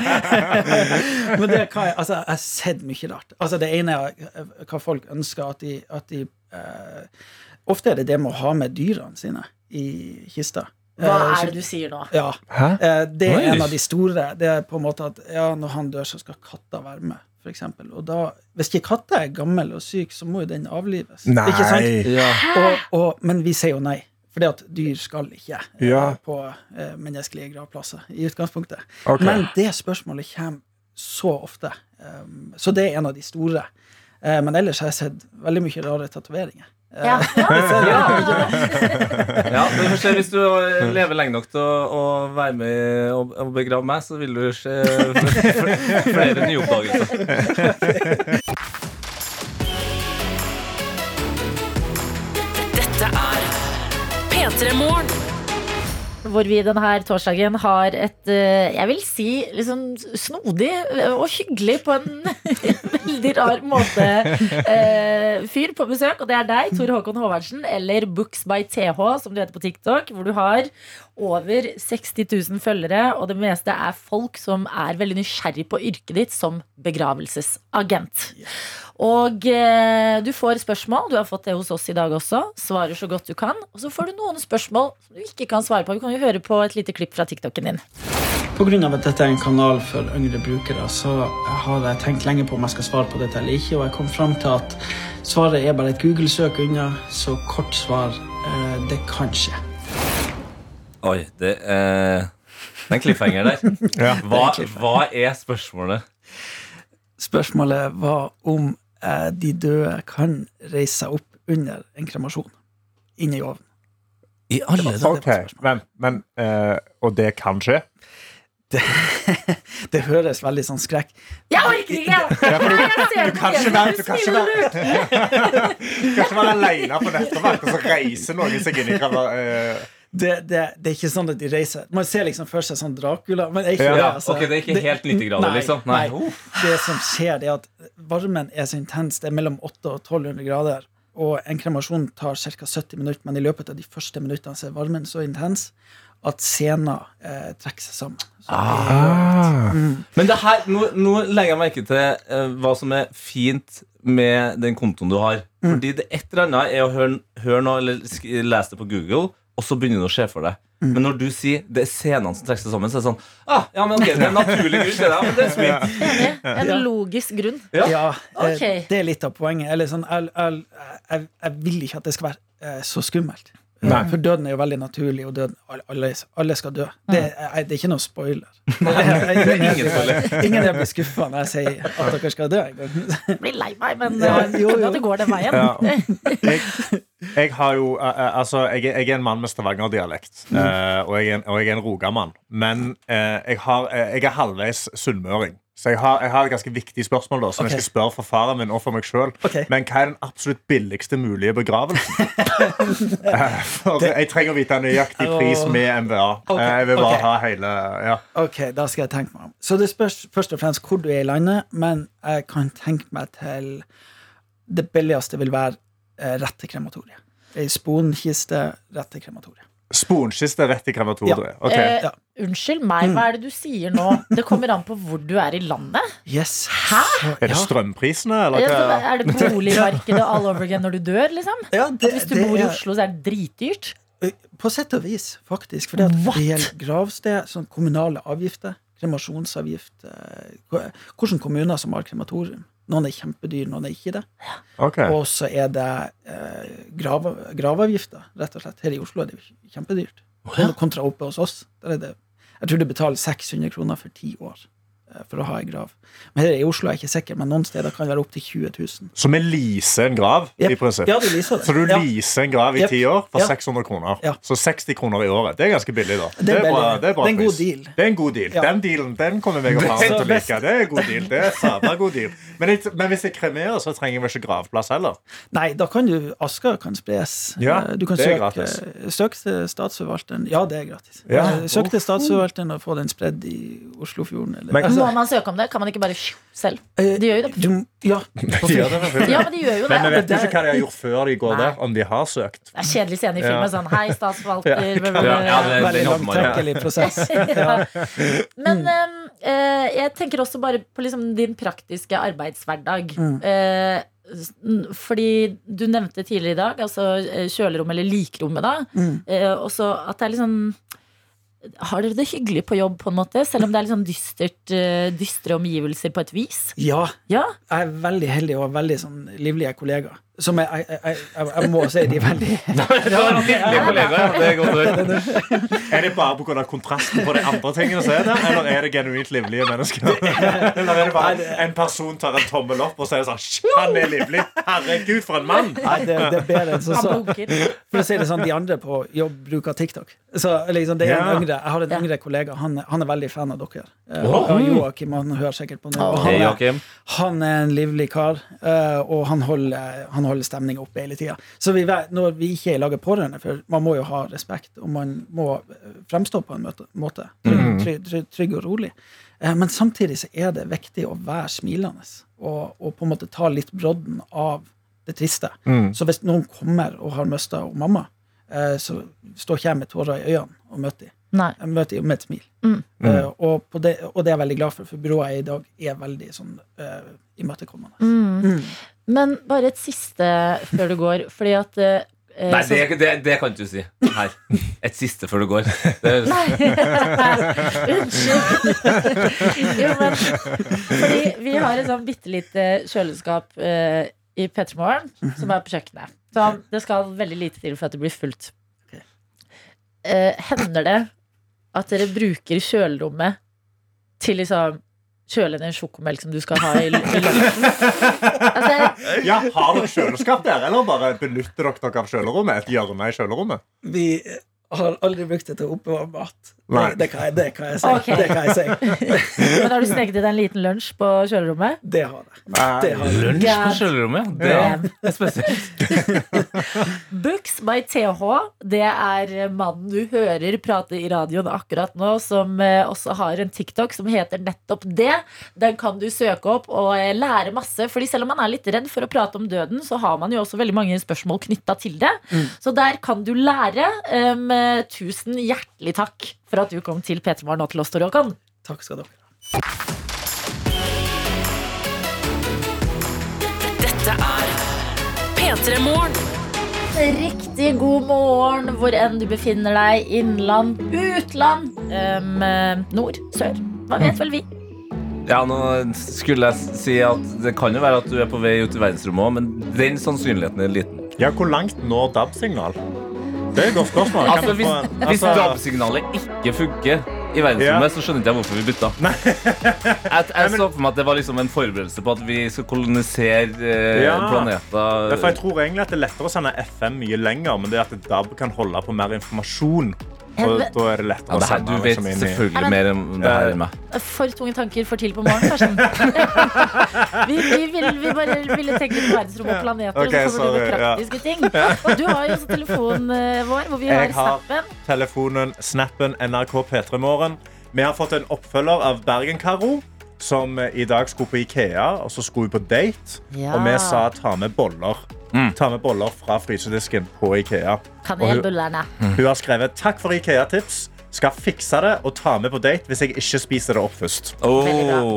Men det hva jeg, altså, jeg har sett mye rart. Altså, det ene er eh, hva folk ønsker at de, at de eh, Ofte er det det med å ha med dyrene sine i kista. Hva Eh, er det du sier nå? Ja. Hæ? Eh, det er Oi. en av de store. Det er på en måte at ja, når han dør, så skal katta være med. For eksempel. og da, hvis ikke katta er gammel og syk, så må jo den avlives. Nei. Ikke sant? Ja. Og, og, men vi sier jo nei. Fordi at dyr skal ikke eh, Ja. på eh, menneskelige gravplasser i utgangspunktet. Okay. Men det spørsmålet kommer så ofte. Um, så det er en av de store. Eh, men ellers har jeg sett veldig mye rare tatoveringer. Eh, Ja. Ja. Ja, Hvis du lever lenge nok til å, å være med og, og begrave meg, så vil du se flere nyoppdagelser. Dette Hvor vi denne torsdagen har et, eh, jeg vil si, liksom snodig og hyggelig på en veldig rar måte eh, fyr på besøk. Og det er deg, Tor Håkon Håvardsen, eller Books by TH, som du heter på TikTok. Hvor du har over 60 000 følgere, og det meste er folk som er veldig nysgjerrig på yrket ditt som begravelsesagent. Og eh, du får spørsmål. Du har fått det hos oss i dag også. Svarer så godt du kan. Og så får du noen spørsmål som du ikke kan svare på. Vi kan jo høre på et lite klipp fra TikToken din. Av at dette er en kanal for yngre brukere, så har jeg tenkt lenge på om jeg skal svare på dette eller ikke, og jeg kom fram til at svaret er bare et Google-søk unna, så kort svar eh, det kan skje. Oi, det er Det er en cliffhanger der. Ja. Hva, hva er spørsmålet? Spørsmålet var om eh, de døde kan reise seg opp under en kremasjon. inne i ovnen. I alle dager. var Ok, men, men uh, Og det kan skje? Det høres veldig sånn skrekk Jeg orker ikke! Ja, du, du kan ikke det være, du kan ikke være, du kan ikke være alene på nettverk, og så reiser noen seg inn i kamera. eh, det, det, det er ikke sånn at de reiser Man ser liksom for seg sånn Dracula, men ikke Ja, det. Altså. ok, Det er ikke helt 90 grader, Nei, liksom? nei. nei. Det som skjer, det er at varmen er så intens. Det er mellom 800 og 1200 grader. Og en kremasjon tar ca. 70 minutter, men i løpet av de første minuttene så er varmen så intens at scener eh, trekker seg sammen. Så Ah. Men det her, nå, nå legger jeg merke til eh, hva som er fint med den kontoen du har. Fordi det et eller annet er å høre, høre noe eller lese det på Google, og så begynner det å skje for deg. Men når du sier det er scenene som trekker seg sammen, så er det sånn ah, Ja, men okay, det er en naturlig grunn til det. Men det er smitt. Enig. En logisk grunn. Ja. Ja, okay. Det er litt av poenget. Eller sånn, jeg, jeg, jeg, jeg vil ikke at det skal være eh, så skummelt. Nei. For døden er jo veldig naturlig, og døden, alle, alle skal dø. Det, er, det er ikke noe spoiler. ingen, ingen er blir skuffa når jeg sier at dere skal dø. Jeg blir lei meg, men Ja, eh, jo, jo. det går den veien. Ja. Jeg, jeg har jo eh, eh, Altså, jeg, jeg er en mann med stavangerdialekt. eh, og, jeg er en- og jeg er en rogamann. Men eh, jeg, har, jeg er halvveis sunnmøring. Så jeg har, jeg har et ganske viktig spørsmål da som okay. jeg skal spørre for faren min og for meg sjøl. Okay. Men hva er den absolutt billigste mulige begravelsen? Eh, for jeg trenger å vite en nøyaktig pris med MVA. Eh, Jeg vil bare ha hele ja. Ok, da skal jeg tenke meg om. Så det spørs først og fremst hvor du er i landet, men jeg kan tenke meg til Det billigste vil være eh, rett til krematoriet. Ei sponkiste rett til krematoriet. Sponkiste rett til krematoriet. Ok. Eh, Ja. Unnskyld meg, hva er det du sier nå? Det kommer an på hvor du er i landet. Yes. Hæ? Er det strømprisene, eller hva? Er det boligmarkedet all over again når du dør, liksom? Ja, det, Hvis du det bor i Oslo, så er det dritdyrt. På sett og vis, faktisk. For det, gjelder gravsted, sånn kommunale avgifter, kremasjonsavgift eh, Hvilke kommuner som har krematorium. Noen er kjempedyr, noen er ikke det. Okay. Og så er det eh, grav, gravavgifter, rett og slett. Her i Oslo er det kjempedyrt. Kontra oppe hos oss. Der er det, jeg tror du betaler 600 kroner for ti år for å ha en grav. Men her i Oslo er jeg ikke sikker, men noen steder kan det være opptil 20 000. Så vi leaser en grav, i prinsipp? Ja, du leaser det. Så du Ja. leaser en grav i Yep. ti år for Ja. 600 kroner. Ja. Så 60 kroner i året. Det er ganske billig, da. Det er bra, det er, bra Det er en god deal. Det er en god deal. Den dealen den kommer meg og faren til å like. Det er en god deal. Det er sabla god deal. Men, jeg, men hvis jeg kremerer, så trenger jeg vel ikke gravplass heller? Nei, da kan du Aska kan spres. Ja, Eh, du kan det er søke, gratis. søk til statsforvalteren. Ja, det er gratis. Eh, Søk til statsforvalteren og få den spredd i Oslofjorden. Eller, Men- altså, Må man søke om det? Kan man ikke bare selv? eh, De gjør jo det. du, ja, Ja, det er. Ja, men de gjør jo det. Men vi vet jo ikke hva de har gjort før de går Nei. der. Om de har søkt. Det er kjedelig scene i filmen. Ja. Sånn, hei, statsforvalter. Ja. det- veldig langtrekkelig prosess. Men eh, jeg tenker også bare på liksom din praktiske arbeidshverdag. Mm. Eh, fordi du nevnte tidligere i dag altså kjølerommet, eller likrommet, da. Mm. Eh, også at det er litt sånn Har dere det hyggelig på jobb, på en måte? Selv om det er litt sånn dystert, eh, dystre omgivelser på et vis? ja, Ja. jeg er veldig heldig og har veldig sånn, livlige kollegaer. Som jeg, jeg, jeg, jeg, må si de er veldig. Det er godt å høre. Er det bare pga. kontrasten på de andre tingene som er der, eller er det genuint livlige mennesker? Eller er det bare en person tar en tommel opp og sier sånn Han er livlig! Herregud, for en mann! Nei, det, det er bedre enn som så. For å si det sånn, De andre på jobb bruker TikTok. Så liksom, det er en Ja. yngre, Jeg har en yngre kollega. Han, han er veldig fan av dere. Eh, og Joakim han hører sikkert på nå. Han, han er en livlig kar, eh, og han holder, han holder stemninga oppe hele tida. Så vi, vet- når vi ikke er i lag med pårørende, for man må jo ha respekt, og man må eh, fremstå på en måte. Trygg, trygg, trygg, trygg og rolig. Eh, Men samtidig så er det viktig å være smilende, og, og på en måte ta litt brodden av det triste. Så hvis noen kommer og har mista mamma, eh, så står ikke jeg med tårer i øynene og møter dem. Nei. Jeg møter dem med et smil. Mm. Uh, og, på det, og det er jeg veldig glad for, for byrået jeg er i dag er veldig sånn uh, imøtekommende. Mm. Men bare et siste før du går, fordi at eh, Nei, så- det, det, det kan ikke du si her. Et siste før du går. Det høres Unnskyld. jo, men fordi vi har et sånn bitte lite kjøleskap eh, i P3 Morgen som er på kjøkkenet. Så det skal veldig lite til for at det blir fullt. Eh, hender det at dere bruker kjølerommet til liksom kjøle ned sjokomelk som du skal ha i, i lunsjen? Altså, Ja, Har dere kjøleskap der, eller bare benytter dere dere av kjølerommet? Et hjørne i kjølerommet? Vi har aldri brukt det til å oppbevare mat. Nei. Det, det, kan jeg, det kan jeg si. Okay. Det kan jeg si. men har du sneket i deg en liten lunsj på kjølerommet? Det har jeg. Det har jeg. Lunsj på kjølerommet. Det er spesielt. Books by TH, det er mannen du hører prate i radioen akkurat nå, som eh, også har en TikTok som heter nettopp det. Den kan du søke opp og eh, lære masse. Fordi selv om man er litt redd for å prate om døden, så har man jo også veldig mange spørsmål knytta til det. Så der kan du lære. Um, tusen hjertelig takk for at du kom til P3 Morgen og til oss, Tore Håkon. Takk skal dere ha. Dette er P3 Morgen. Riktig god morgen hvor enn du befinner deg. Innland, utland, um, nord, sør. Hva vet vel vi? Ja, nå skulle jeg si at det kan jo være at du er på vei ut i verdensrommet òg, men den sannsynligheten er liten. Ja, Hvor langt når DAB-signal? Det er et godt spørsmål. Altså, Hvis, hvis altså- DAB-signalet ikke funker i verdensrommet, så skjønner ikke jeg hvorfor vi bytta. Jeg, jeg så for meg at det var liksom en forberedelse på at vi skal kolonisere eh, Ja. planeter. Jeg tror egentlig at det er lettere å sende FM mye lenger, men det er at DAB kan holde på mer informasjon. Og da er det lettere Ja, å det her, sende du vet liksom i selvfølgelig mer om det her enn meg. For tunge tanker for tidlig på morgenen, Karsten. vi, vi, vil, vi bare ville tenke litt verdensrom og planeter, okay, og så kommer det praktiske ting. Og du har jo også telefonen eh, vår, hvor vi har Jeg har- snappen. telefonen, snappen, NRK P3 Morgen. Vi har fått en oppfølger av Bergen-Karo, som eh, i dag skulle på Ikea, og så skulle vi på date. Ja. Og vi sa ta med boller. Mm. Ta med boller fra frysedisken på Ikea. Kanelbullene. Hun har skrevet takk for Ikea-tips. Skal fikse det og ta med på date hvis jeg ikke spiser det opp først. Oh.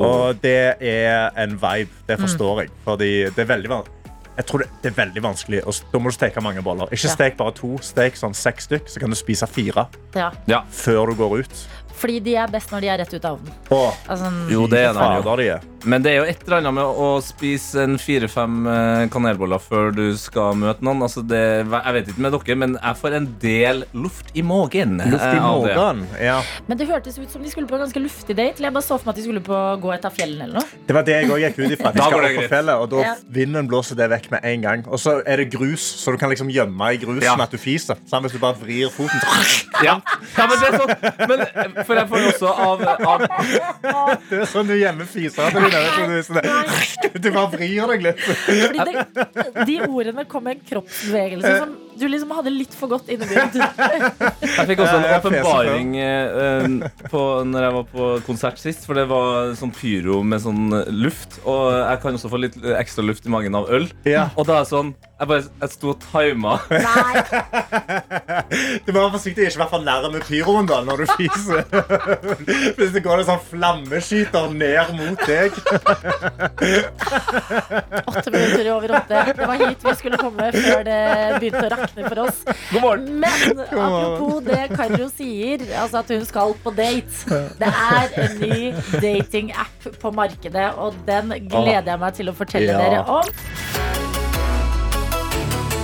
Og det er en vibe. Det forstår jeg. Fordi det er veldig vanskelig. jeg tror det, det er veldig vanskelig Da må du steke mange boller. Ikke Ja. stek bare to. Stek sånn seks stykk, så kan du spise fire Ja. Ja. før du går ut. Fordi de er best når de er rett ut av ovnen. Åh, Altså, Jo, det er det jo. fader de er. Men det er jo et eller annet med å spise en fire-fem eh, kanelboller før du skal møte noen. Altså det, jeg vet ikke med dere, men jeg får en del luft i magen. Luft i eh, av det. magen. Ja. men det hørtes ut som de skulle på en ganske luftig date. Eller jeg bare så for meg at de skulle på gå et av fjellene eller noe. Det var det jeg òg gikk ut ifra. De Da skal går det opp på greit. fjellet, og da Ja. Vinden blåser det vekk med en gang. Og så er det grus, så du kan liksom gjemme i grusen Ja. at du fiser. Sånn, hvis du bare vrir foten. Ja. ja, men det er sånn. Men, eh, for jeg får også av, av Det er sånn du gjemmer fisene dine. du, sånn- du bare vrir deg litt. Fordi det, de ordene kom med en kroppsbevegelse som du liksom hadde litt for godt innebygd. Jeg fikk også en åpenbaring eh, på- når jeg var på konsert sist. For det var sånn pyro med sånn luft. Og jeg kan også få litt ekstra luft i magen av øl. Ja. Og da er det sånn Jeg bare jeg sto og tima. Nei, Du må være forsiktig, ikke være for nærme pyroen da, når du fiser. Hvis det går en sånn flammeskyter ned mot deg. åtte minutter over åtte. Det var hit vi skulle komme før det begynte å rakne for oss. God morgen. Men apropos det Karo sier, altså at hun skal på date. Det er en ny datingapp på markedet, og den gleder jeg meg til å fortelle Ja. dere om.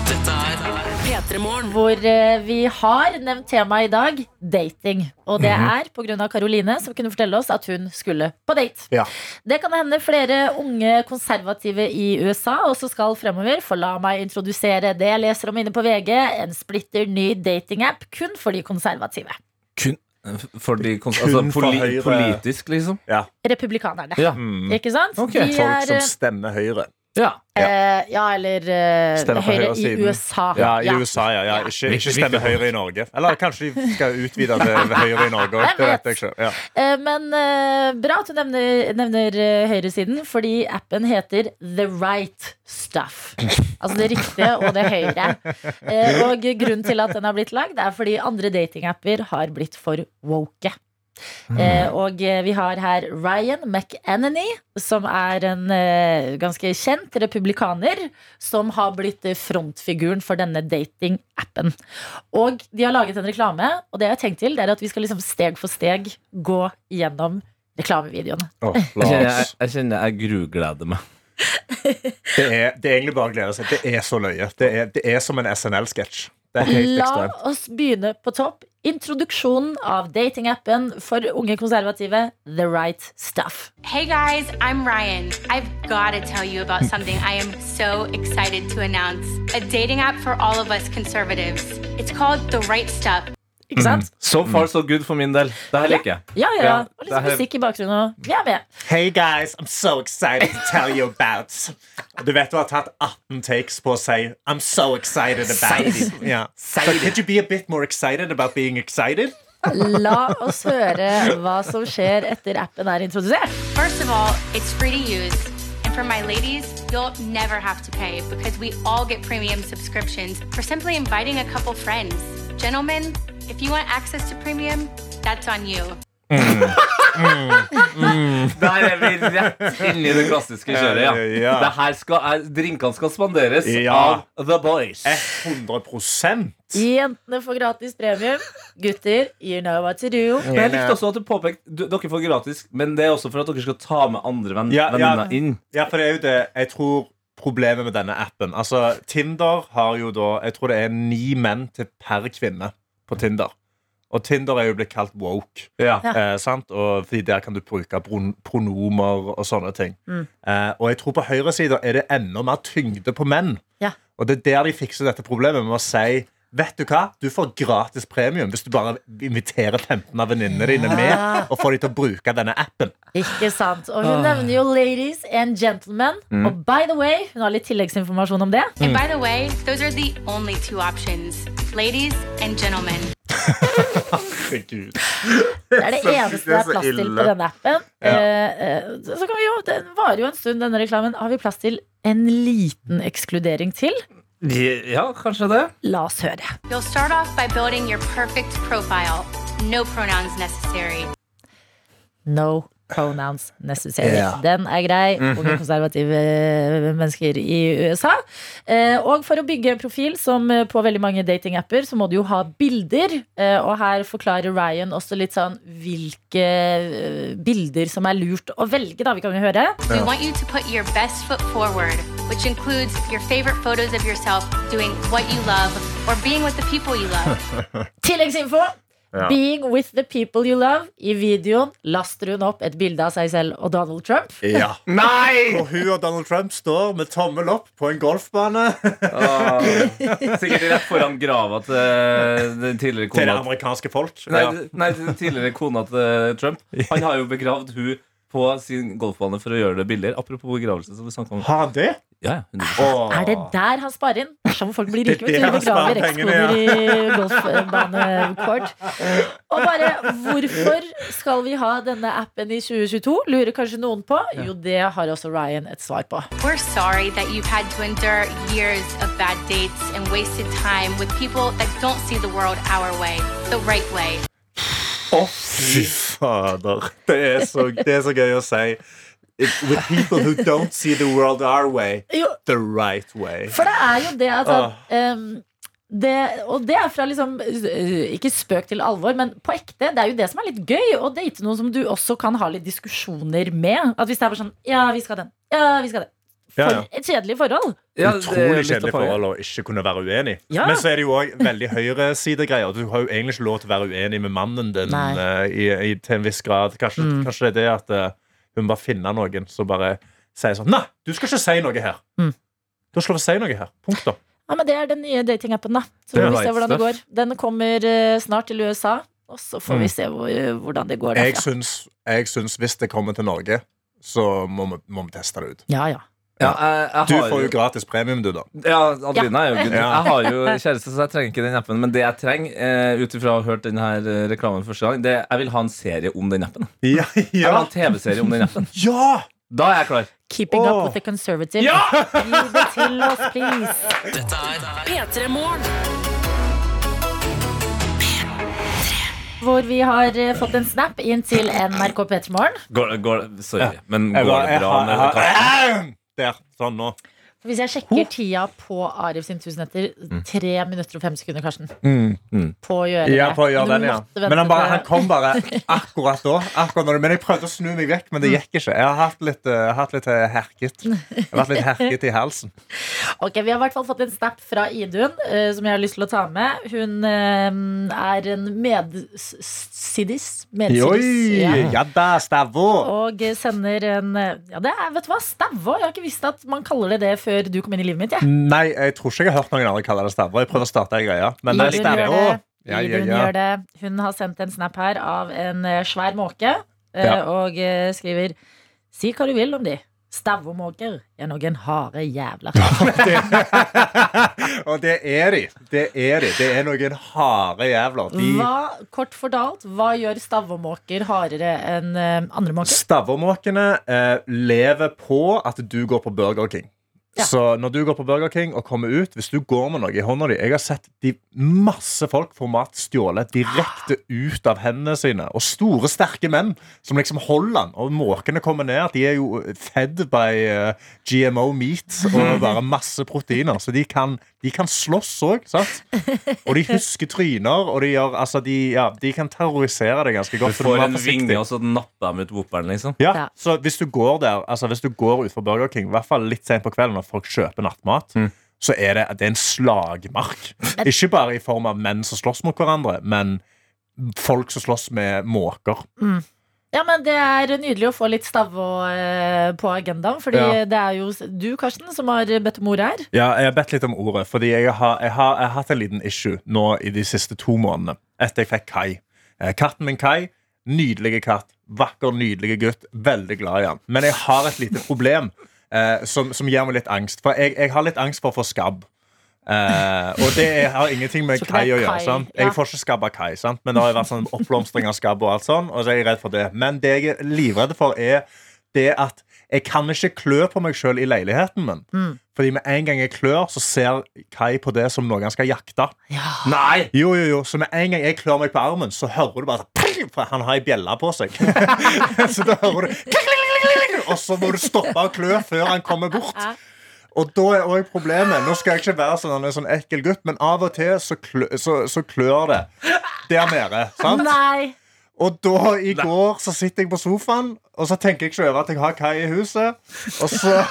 Dette er P3 Morgen. Hvor eh, vi har nevnt temaet i dag dating. Og det er pga. Karoline, som kunne fortelle oss at hun skulle på date. Ja. Det kan hende flere unge konservative i USA også skal fremover. For la meg introdusere det jeg leser om inne på VG. En splitter ny datingapp kun for de konservative. Kun for de kons altså, poli politisk, liksom? Republikanerne. Ja. Mm. Ikke sant? Okay. De Folk er, som stemmer Høyre. Ja. eh, ja, eller eh, Høyre i. USA. Ja, i USA, ja. ja. Ikke, ikke stemme Høyre i Norge. Eller kanskje de skal utvide til Høyre i Norge òg. Det vet jeg ikke. Ja. Eh, Men eh, bra at du nevner, nevner eh, høyresiden, fordi appen heter The Right Stuff. Altså det riktige og det høyre. Eh, Og grunnen til at den har blitt lagd, er fordi andre datingapper har blitt for woke. Eh, og eh, vi har her Ryan McEnany, som er en eh, ganske kjent republikaner, som har blitt eh, frontfiguren for denne datingappen. Og de har laget en reklame, og det jeg har tenkt til, det er at vi skal liksom steg for steg gå gjennom reklamevideoen. Oh, Jeg kjenner jeg, jeg, kjenner jeg grugleder meg. Det er, det er egentlig bare å glede seg. Det er så løye. Det er, det er som en SNL-sketsj. Det er helt La ekstremt. oss begynne på topp. Introduksjonen av datingappen for unge konservative The Right Stuff. Hey guys, I'm Ryan. I've got to tell you about something I am so excited to announce a dating app for all of us conservatives. It's called The Right Stuff. Ikke sant? So far, so good for min del. Det her liker jeg. Ja, ja. Ja, Og litt det her- musikk i bakgrunnen. og Vi er med. Hey guys, I'm so excited to tell you about Du vet du har tatt 18 takes på å si I'm so excited about it. Yeah. So could you be a bit more excited about being excited? La oss høre hva som skjer etter appen er introdusert. First of all, it's free to use. And for my ladies, you'll never have to pay because we all get premium subscriptions for simply inviting a couple friends. Gentlemen, if you want access to premium, that's on you. Der er vi rett inn i det klassiske kjøret. Ja. Ja. Det her skal, er, drinkene skal spanderes Ja. av The Boys. 100% Jentene får gratis premium. Gutter, you know what to do. Men jeg likte også at du påpekte Dere får gratis, men det er også for at dere skal ta med andre venn, Ja, ja. venninner inn. Ja, for det er jo det Jeg tror problemet med denne appen Altså, Tinder har jo da Jeg tror det er ni menn til per kvinne på Tinder. Og Tinder er jo blitt kalt woke. Ja. Eh, sant? Og fordi Der kan du bruke pronomer og sånne ting. Mm. Eh, og jeg tror på høyresida er det enda mer tyngde på menn. Ja. Og det er der de fikser dette problemet med å si Vet du hva? Du får gratis premium hvis du bare inviterer 15 av venninnene dine med og får de til å bruke denne appen. Ikke sant? Og hun nevner jo ladies and gentlemen. Og by the way, hun har litt tilleggsinformasjon om det. And by the way, those are the only two options ladies and gentlemen. Det er det eneste det er er plass til på denne appen. Ja. Eh, eh, så kan vi jo, Den varer jo en stund, denne reklamen. Har vi plass til en liten ekskludering til? ja, kanskje det. La oss høre. You'll start off by building your perfect profile. No pronouns necessary. No pronouns necessary. Ja. Den er grei. Unge konservative eh, mennesker i USA. Eh, og for å bygge en profil, som eh, på veldig mange datingapper, så må du jo ha bilder. Eh, og her forklarer Ryan også litt sånn hvilke bilder som er lurt å velge, da. Vi kan jo høre. We want you to put your best foot forward, which includes your favorite photos of yourself doing what you love or being with the people you love. Tilleggsinfo. Ja. Being with the people you love. I videoen laster hun opp et bilde av seg selv og Donald Trump. Ja. Nei! Og hun og Donald Trump står med tommel opp på en golfbane Ah, sikkert rett foran grava til den tidligere til det amerikanske folk. Nei, Ja. nei, den tidligere kona til Trump. Han har jo begravd hun på sin golfbane for å gjøre det billigere. Apropos begravelse. som vi om Har han det? Ja, ja, 100%. Er det der han sparer inn? Dersom folk blir rike, vet du. Begraver pengene, i golfbanekort. Og bare, hvorfor skal vi ha denne appen i 2022? Lurer kanskje noen på? Jo, det har også Ryan et svar på. We're sorry that you've had to endure years of bad dates and wasted time with people that don't see the world our way, the right way. Fy fader. Det er, så, det er så gøy å si. It, with people who don't see the world our way, Jo, the right way. for det er jo det at han, um, det, Og det er fra liksom øh, Ikke spøk til alvor, men på ekte. Det er jo det som er litt gøy. Å date noen som du også kan ha litt diskusjoner med. At hvis det er bare sånn Ja, vi skal den. Ja, vi skal den. For Ja, ja. et kjedelig forhold. Ja, Utrolig kjedelig forhold å ikke kunne være uenig. Ja. Men så er det jo òg veldig høyresidegreier. Du har jo egentlig ikke lov til å være uenig med mannen din eh, i, i, til en viss grad. Kanskje, Mm. kanskje det er det at hun bare finner noen som bare sier sånn Nei, du skal ikke si noe her. Mm. Du har ikke lov å si noe her. Punktum. Ja, men Det er den nye datingappen. da Så får vi se hvordan det går. Den kommer eh, snart til USA, og så får Mm. vi se hvor, hvordan det går Jeg derfra. syns, jeg syns hvis det kommer til Norge, så må vi, må vi teste det ut. Ja, ja. Ja, jeg, jeg Du får jo gratis premium, du, da. Ja, Adelina er jo good. Jeg har jo kjæreste, så jeg trenger ikke den appen. Men det jeg trenger, eh, ut ifra å ha hørt denne eh, reklamen første gang, det jeg vil ha en serie om den appen. Ja! Jeg vil ha en TV-serie om den appen. ja! Da er jeg klar. Keeping oh. up with the conservative. Gi det til oss, please. Dette er P3 Morgen. Hvor vi har eh, fått en snap inn til NRK P3morgen. Går, går, sorry, men går det bra med? Der. Sånn nå. Hvis jeg sjekker tida på Arif sin 'Tusen etter, tre minutter og fem sekunder, Karsten. Mm. På å gjøre Ja, det. på å gjøre den, ja. Men han, bare, han kom bare akkurat da. Akkurat når, men jeg prøvde å snu meg vekk, men det gikk ikke. Jeg har hatt litt, uh, hatt litt eh, herket. Jeg har vært litt herket i halsen. Ok, Vi har i hvert fall fått en snap fra Idun uh, som jeg har lyst til å ta med. Hun uh, er en medsidis. medsidis ja. Ja da, Stavå! Og sender en Ja, det er, vet du hva, stavå. Jeg har ikke visst at man kaller det det før du kom inn i livet mitt. Ja. Nei, jeg tror ikke jeg har hørt noen andre kalle det stavå. Jeg prøver å starte ei greie. Men det er Idun gjør det. Ja, ja, ja. gjør det. Hun har sendt en snap her av en eh, svær måke eh, og eh, skriver Si hva du vil om de. Stavåmåker er noen harde jævler. Og det er de. Det er de. Det er noen harde jævler. De Hva, kort fortalt, hva gjør stavåmåker hardere enn andre måker? Stavåmåkene eh, lever på at du går på Burger King. Ja. Så når du går på Burger King og kommer ut, hvis du går med noe i hånda di Jeg har sett de, masse folk få mat stjålet direkte ut av hendene sine. Og store, sterke menn som liksom holder den. Og måkene kommer ned. De er jo fed by eh, GMO meat og bare masse proteiner. Så de kan, de kan slåss òg, sant? Og de husker tryner, og de, gjør, altså, de, ja, de kan terrorisere deg ganske godt. Du får du en vinge, og så napper de ut whooperen, liksom. Ja, Ja. så hvis du går der Altså hvis du går ut for Burger King, i hvert fall litt sent på kvelden når folk kjøper nattmat, Mm. så er det, det er en slagmark. Ikke bare i form av menn som slåss mot hverandre, men folk som slåss med måker. Ja, men Det er nydelig å få litt stavå eh, på agendaen. Fordi Ja. det er jo du, Karsten, som har bedt om ordet her. Ja, jeg har bedt litt om ordet, fordi jeg har, jeg, har, jeg har hatt en liten issue nå i de siste to månedene. Etter jeg fikk Kai. Eh, Katten min Kai, nydelige katt. Vakker, nydelige gutt. Veldig glad i han. Men jeg har et lite problem eh, som, som gir meg litt angst. For jeg, jeg har litt angst for å få skabb. Eh, og det er, har ingenting med Kai er å gjøre. Sant? ja. Jeg får ikke skabb av Kai, sant? men det har vært sånn oppblomstring av skabb. Og alt sånn Og så er jeg redd for det Men det jeg er livredd for, er det at jeg kan ikke klø på meg sjøl i leiligheten min. Mm. Fordi med en gang jeg klør, så ser Kai på det som noe han skal jakte. Nei! Jo, jo, jo, Så med en gang jeg klør meg på armen, så hører du bare sånn, For han har ei bjelle på seg. så da hører du! Og så må du stoppe å klø før han kommer bort. Og da er også problemet Nå skal jeg ikke være sånn, en sånn ekkel gutt, men av og til så, klø, så, så klør det der nede. Sant? Nei! Og da i går så sitter jeg på sofaen, og så tenker jeg ikke over at jeg har Kai i huset. Og så,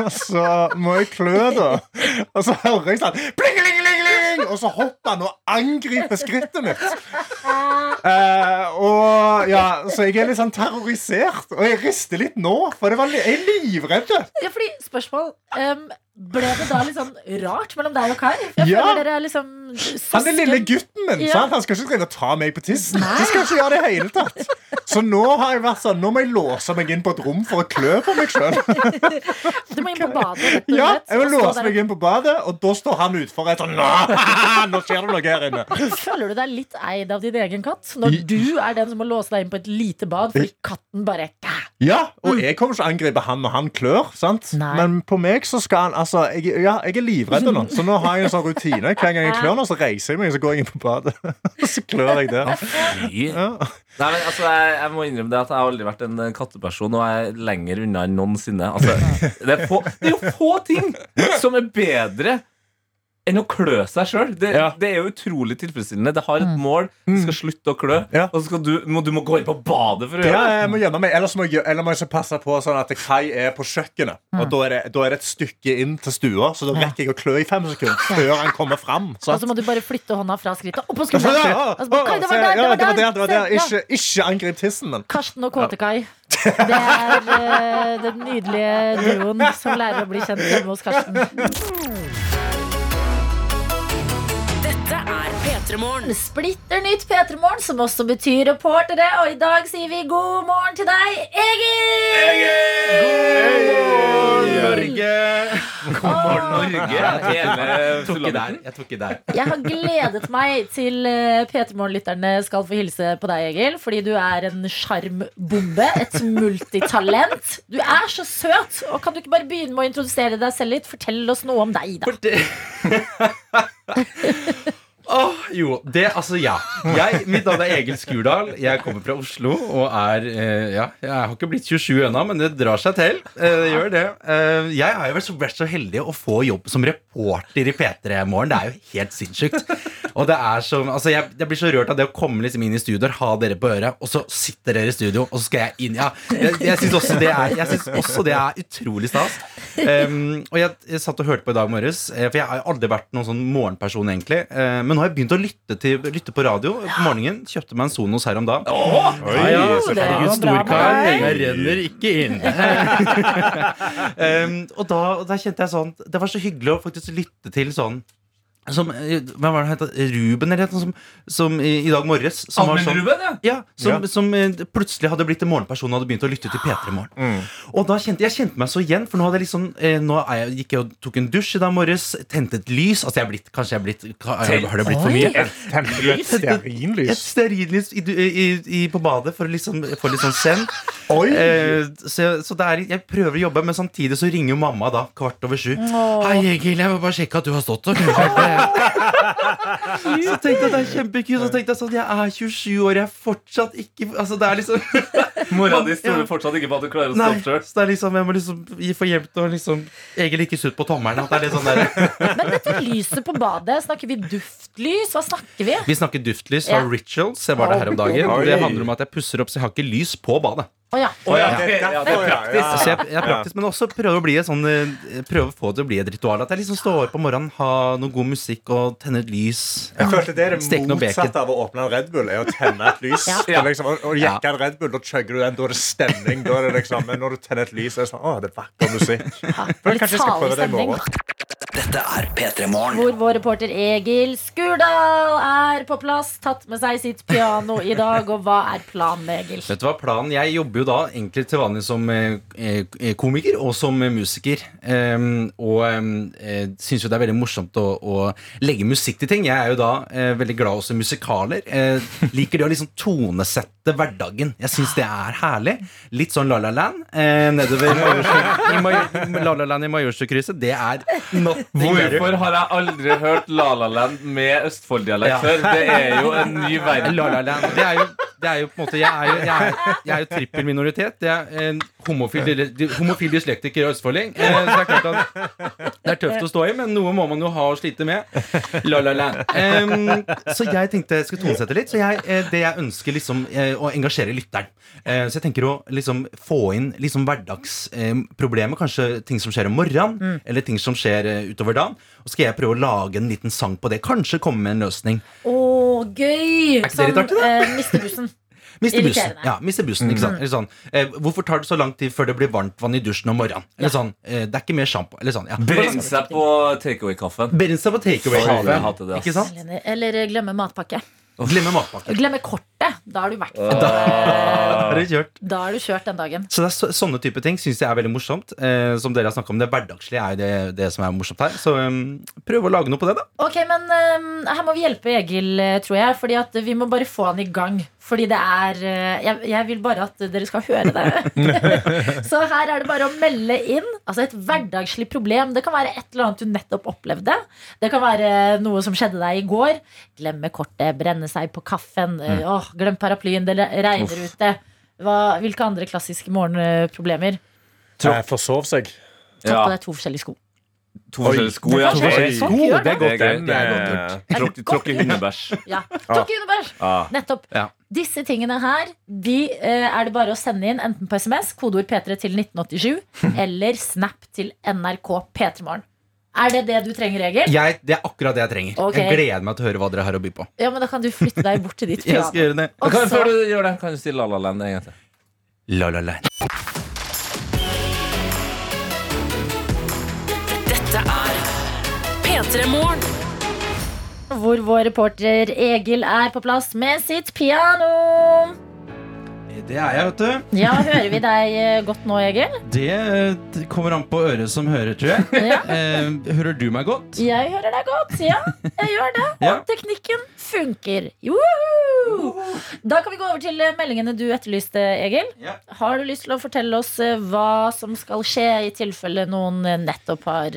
og så må jeg klø, da. Og så hører jeg sånn pling, pling, pling, Og så hopper han og angriper skrittet mitt. Uh, og ja, Så jeg er litt sånn terrorisert. Og jeg rister litt nå, for det var jeg er livredd. Ja, fordi spørsmål em, Ble det da litt sånn rart mellom deg og Kai? Ja. er liksom Han er lille gutten min. Ja. Han skal ikke drive og ta meg på tissen. Han skal ikke gjøre det hele tatt. Så nå har jeg vært sånn Nå må jeg låse meg inn på et rom for å klø på meg sjøl. Du må inn på badet, rett og Ja, jeg må låse meg inn på badet, og da står han utfor et sånn Nå skjer det noe her inne. Føler du deg litt eid av din egen katt? Når du er den som må låse deg inn på et lite bad fordi katten bare Ja, og jeg kommer ikke å angripe han når han klør. sant? Nei. Men på meg så skal han Altså, jeg, ja, jeg er livredd nå. Så nå har jeg en sånn rutine. Hver gang jeg klør, nå, så reiser jeg meg så går jeg inn på badet. Og så klør jeg der. Ja. Nei, men altså, jeg, jeg må innrømme det at jeg har aldri vært en katteperson, og jeg er lenger unna enn noensinne. Altså, det, er få, det er jo få ting som er bedre enn å klø seg sjøl. Det, Ja. det er jo utrolig tilfredsstillende. Det har et mål. Du skal slutte å klø, Ja. og så skal du, må, du må gå inn på badet for å Ja, gjøre det. jeg må gjemme meg, Ellers må jeg, eller må jeg ikke passe på sånn at Kai er på kjøkkenet. Og da er, det, da er det et stykke inn til stua, så da rekker jeg å klø i fem sekunder før han kommer fram. Og så må du bare flytte hånda fra skrittet opp på skulderen. ja, det var der, ja, det var der, der. det var der. Ja. Ikke, ikke angrip tissen min. Karsten og Kåte-Kai. Det er uh, den nydelige duoen som lærer å bli kjent hjemme hos Karsten. P3 Morgen. Splitter nytt P3 Morgen, som også betyr reportere. Og i dag sier vi god morgen til deg, Egil! Egil! God morgen, Norge. God Jeg tok i der. Jeg tok i der. Jeg har gledet meg til eh, P3 Morgen-lytterne skal få hilse på deg, Egil. Fordi du er en sjarmbombe. Et multitalent. Du er så søt! Og kan du ikke bare begynne med å introdusere deg selv litt? Fortell oss noe om deg, da. Åh, jo, det, altså ja. Jeg, mitt navn er Egil Skurdal. Jeg kommer fra Oslo og er eh, Ja, jeg har ikke blitt 27 ennå, men det drar seg til. Eh, det gjør det. Eh, jeg har jo vært så, vært så heldig å få jobb som reporter i P3 Morgen. Det er jo helt sinnssykt. Og det er så, altså jeg, jeg blir så rørt av det å komme liksom inn i studio, ha dere på øret, og så sitter dere i studio, og så skal jeg inn. Ja, jeg, jeg syns også, også det er utrolig stas. Um, og jeg, jeg satt og hørte på i dag morges, eh, for jeg har aldri vært noen sånn morgenperson, egentlig. Eh, men nå har jeg begynt å lytte, til, lytte på radio på morgenen. Kjøpte meg en Sonos her om dagen. Oi, ja, det Herregud, storkar. Jeg renner ikke inn. um, og, da, da kjente jeg sånn Det var så hyggelig å faktisk lytte til sånn som, eh, hva var det heter? Ruben eller noe som, som i, i dag morges som var sånn, Allmenn-Ruben, ja. ja, som, Ja. som eh, plutselig hadde blitt en morgenperson og hadde begynt å lytte til P3 Morgen. Og da kjente jeg kjente meg så igjen, for nå hadde jeg liksom eh, Nå er jeg, gikk jeg og tok en dusj i dag morges, tente et lys Altså, jeg er blitt, kanskje jeg er blitt Har har det blitt for mye? Tente du et Et stearinlys? stearinlys i, i, i, på badet for å liksom få litt sånn zen. Oi! Eh, så så det er, jeg prøver å jobbe, men samtidig så ringer jo mamma da kvart over sju. Hei, Egil, jeg vil bare sjekke at du har stått og kanskje Så tenkte jeg at det er kjempekult. Så tenkte jeg sånn, jeg er 27 år, jeg er fortsatt ikke Altså, det er liksom Mora di stoler Ja. fortsatt ikke på at du klarer å stoppe sjøl. så det er liksom, jeg må liksom gi for hjelp og liksom egentlig ikke sutt på tommelen. At det er litt sånn der. Men dette lyset på badet, snakker vi duftlys? Hva snakker vi? Vi snakker duftlys fra Ja. Rituals. Jeg var der her om dagen. Oi. Det handler om at jeg pusser opp, så jeg har ikke lys på badet. Å ja. Oh, ja, det, det- det er praktisk. ja, ja. Så jeg, jeg er praktisk, men også prøve å bli et sånn eh, Prøve å få det til å bli et ritual. At jeg liksom står opp om morgenen, ha noe god musikk og tenner et lys. Jeg følte det er det motsatte av å åpne en Red Bull, er å tenne et lys. Ja. Det er Liksom, og, og jekke en Red Bull, da chugger du den, da er det stemning. Da er det liksom, men når du tenner et lys, er det sånn Å, det er vakker musikk. Ja. Kanskje jeg skal prøve det i stemning. morgen. Dette er P3 Morgen. Hvor vår reporter Egil Skurdal er på plass, tatt med seg sitt piano i dag. Og hva er planen, Egil? Vet du hva planen? Jeg jobber jo da egentlig til vanlig som eh, eh, komiker og som eh, musiker. Um, og syns jo det er veldig morsomt å, å legge musikk til ting. Jeg er jo da eh, veldig glad også i musikaler. Eh, liker det å liksom tonesette hverdagen. Jeg syns det er herlig. Litt sånn La La Land eh, nedover i La La Land i Majorstukrysset. Det er nothing. Hvorfor har jeg aldri hørt La La Land med Østfold-dialekt Ja. før? Det er jo en ny verden. La La Land. Det er jo, det er jo på en måte Jeg er jo, jeg er, jeg er jo trippel minoritet. Jeg er en homofil, homofil dyslektiker og østfolding. Eh, Så det er klart at det er tøft å stå i, men noe må man jo ha å slite med. La La Land. Em, så jeg tenkte jeg skulle tonesette litt. Så jeg, eh, det jeg ønsker liksom eh, å engasjere lytteren. Eh, Så jeg tenker å liksom få inn liksom hverdagsproblemer. Kanskje ting som skjer om morgenen, eller ting som skjer eh, utover dagen. Og skal jeg prøve å lage en liten sang på det. Kanskje komme med en løsning. Å, gøy! Er ikke det litt artig, da? eh, Miste bussen. Miste bussen. Ja, miste bussen ikke sant? Eller sånn, eh, hvorfor tar det så lang tid før det blir varmt vann i dusjen om morgenen? Eller sånn, eh, det er ikke mer sjampo. Eller sånn, ja. Brenn seg på takeaway-kaffen. Brenne seg på takeaway-kaffe. hater det, ass. Ikke sant? Eller, eller glemme matpakke. Glemme matpakke. Glemme kortet. Da har du vært Da har du kjørt. Da har du kjørt den dagen. Så det er så, sånne type ting syns jeg er veldig morsomt. Eh, som dere har snakket om, Det hverdagslige er jo det, det som er morsomt her. Så um, prøv å lage noe på det, da. Ok, men um, her må vi hjelpe Egil, eh, tror jeg. Fordi at vi må bare få han i gang. Fordi det er eh, jeg, jeg vil bare at dere skal høre det. Så her er det bare å melde inn. Altså et hverdagslig problem. Det kan være et eller annet du nettopp opplevde. Det kan være noe som skjedde deg i går. Glemme kortet, brenne seg på kaffen. Mm. Åh, glem paraplyen, det regner ute. Hva, hvilke andre klassiske morgenproblemer? Eh, Forsov seg. Tatt på deg to forskjellige sko. To forskjellige sko, ja. To forskjellige sko, det er godt, Det er gøy. det er godt gjort. Det Tråkke hundebæsj. Ja. Tråkke underbæsj. Ah. Nettopp. Ja. Disse tingene her De eh, er det bare å sende inn enten på SMS, kodeord P3 til 1987, eller Snap til NRK P3morgen. Er det det du trenger, Egil? Jeg, det er akkurat det jeg trenger. Okay. Jeg gleder meg til å høre hva dere har å by på. Ja, men Da kan du flytte deg bort til ditt Jeg skal gjøre det. Også, Kan, før du gjør det, kan du si La La Land en gang til? La, la, la. Hvor vår reporter Egil er på plass med sitt piano. Det er jeg, vet du. Ja, hører vi deg eh, godt nå, Egil? Det eh, kommer an på øret som hører, tror jeg. Ja. Eh, hører du meg godt? Jeg hører deg godt, ja. Jeg gjør det. Og Ja. teknikken funker. Woohoo! Da kan vi gå over til meldingene du etterlyste, Egil. Ja. Har du lyst til å fortelle oss hva som skal skje i tilfelle noen nettopp har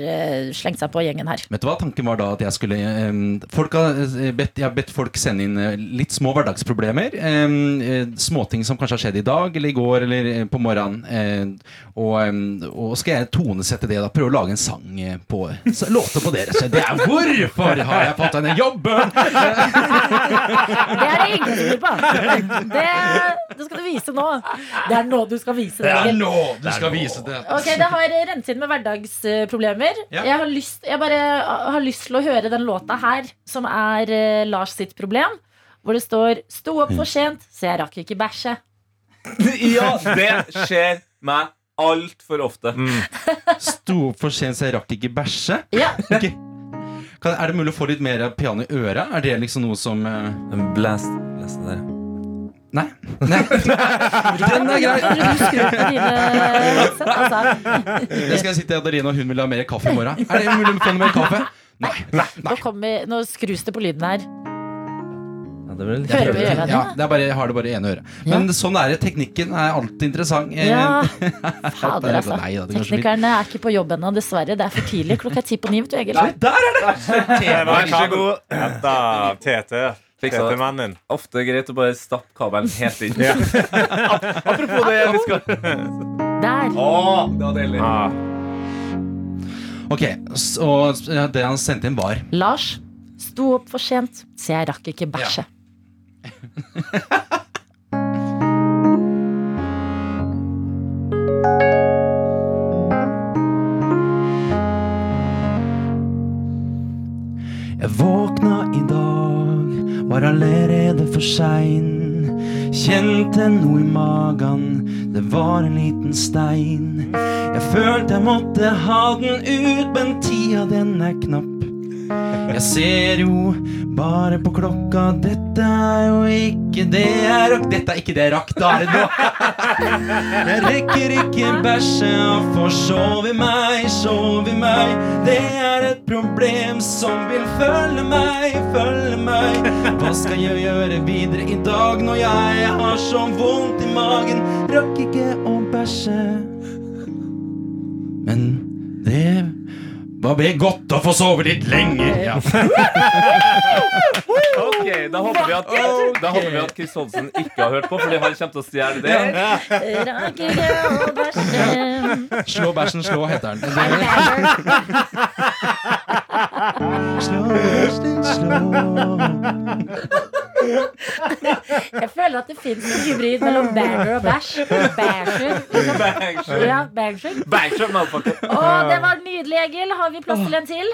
slengt seg på gjengen her? Vet du hva, Tanken var da at jeg skulle folk har bedt, Jeg har bedt folk sende inn litt små hverdagsproblemer. Småting som kanskje har skjedd i dag eller i går eller eh, på morgenen. Eh, og, og skal jeg tonesette det, da. Prøve å lage en sang eh, på låter på dere. Det er hvorfor har jeg fått denne jobben! Det er det ingen som lurer på. Det, det skal du vise nå. Det er nå du skal vise det. Det er nå du skal vise det. Ok, Det har rent inn med hverdagsproblemer. Ja. Jeg, har lyst, jeg bare har lyst til å høre den låta her, som er Lars sitt problem. Hvor det står 'Sto opp for sent, så jeg rakk ikke bæsje'. Ja, det skjer meg altfor ofte. Sto opp for sent, så jeg rakk ikke bæsje. Ja. Okay. Kan, er det mulig å få litt mer piano i øra? Er det liksom noe som eh, Blast, blast det der. Nei. Nei. Den er grei. Altså, Jeg skal sitte i Adeline og hun vil ha mer kaffe i morgen. Er det mulig å få noe mer kaffe? Nei. nå, vi, nå skrus det på lyden her. Ja, det vel Hører vi øra Ja, det er bare, jeg har det bare i ene øret. Men sånn er det. Teknikken er alltid interessant. Ja. Fader, altså. Nei, da. Teknikerne er ikke på jobb ennå, dessverre. Det er for tidlig. Klokka er ti på ni, vet du, Egil. Nei, der er det! Vær så god. Av TT. Fiksa det. TT-mannen. Ofte greit å bare stappe kabelen helt inn. Ja. Apropos det vi skal Der. Å, det var deilig. Ah. Ok, så ja, det han sendte inn, var Lars sto opp for sent, så jeg rakk ikke bæsje. Jeg våkna i dag, var allerede for sein. Kjente noe i magen, det var en liten stein. Jeg følte jeg måtte ha den ut, men tida den er knapp. Jeg ser jo bare på klokka, dette er jo ikke det jeg rakk. Dette er ikke det jeg rakk, da er det nå. Jeg rekker ikke bæsje og får sove meg, sove meg. Det er et problem som vil følge meg, følge meg. Hva skal jeg gjøre videre i dag når jeg har så vondt i magen? Rakk ikke å bæsje. Men det var blir godt å få sove litt lenger. Ja. Ok, Da håper vi at Da håper vi at Chris Holsen ikke har hørt på, Fordi han kommer til å stjele det. Slå bæsjen, slå, heter den. Slå bæsjen, slå. Jeg føler at det fins en hybrid mellom banger og bæsj. Bangshow. Ja. Bangshow, motherfucker. Å, det var nydelig, Egil. Har vi plass til en til?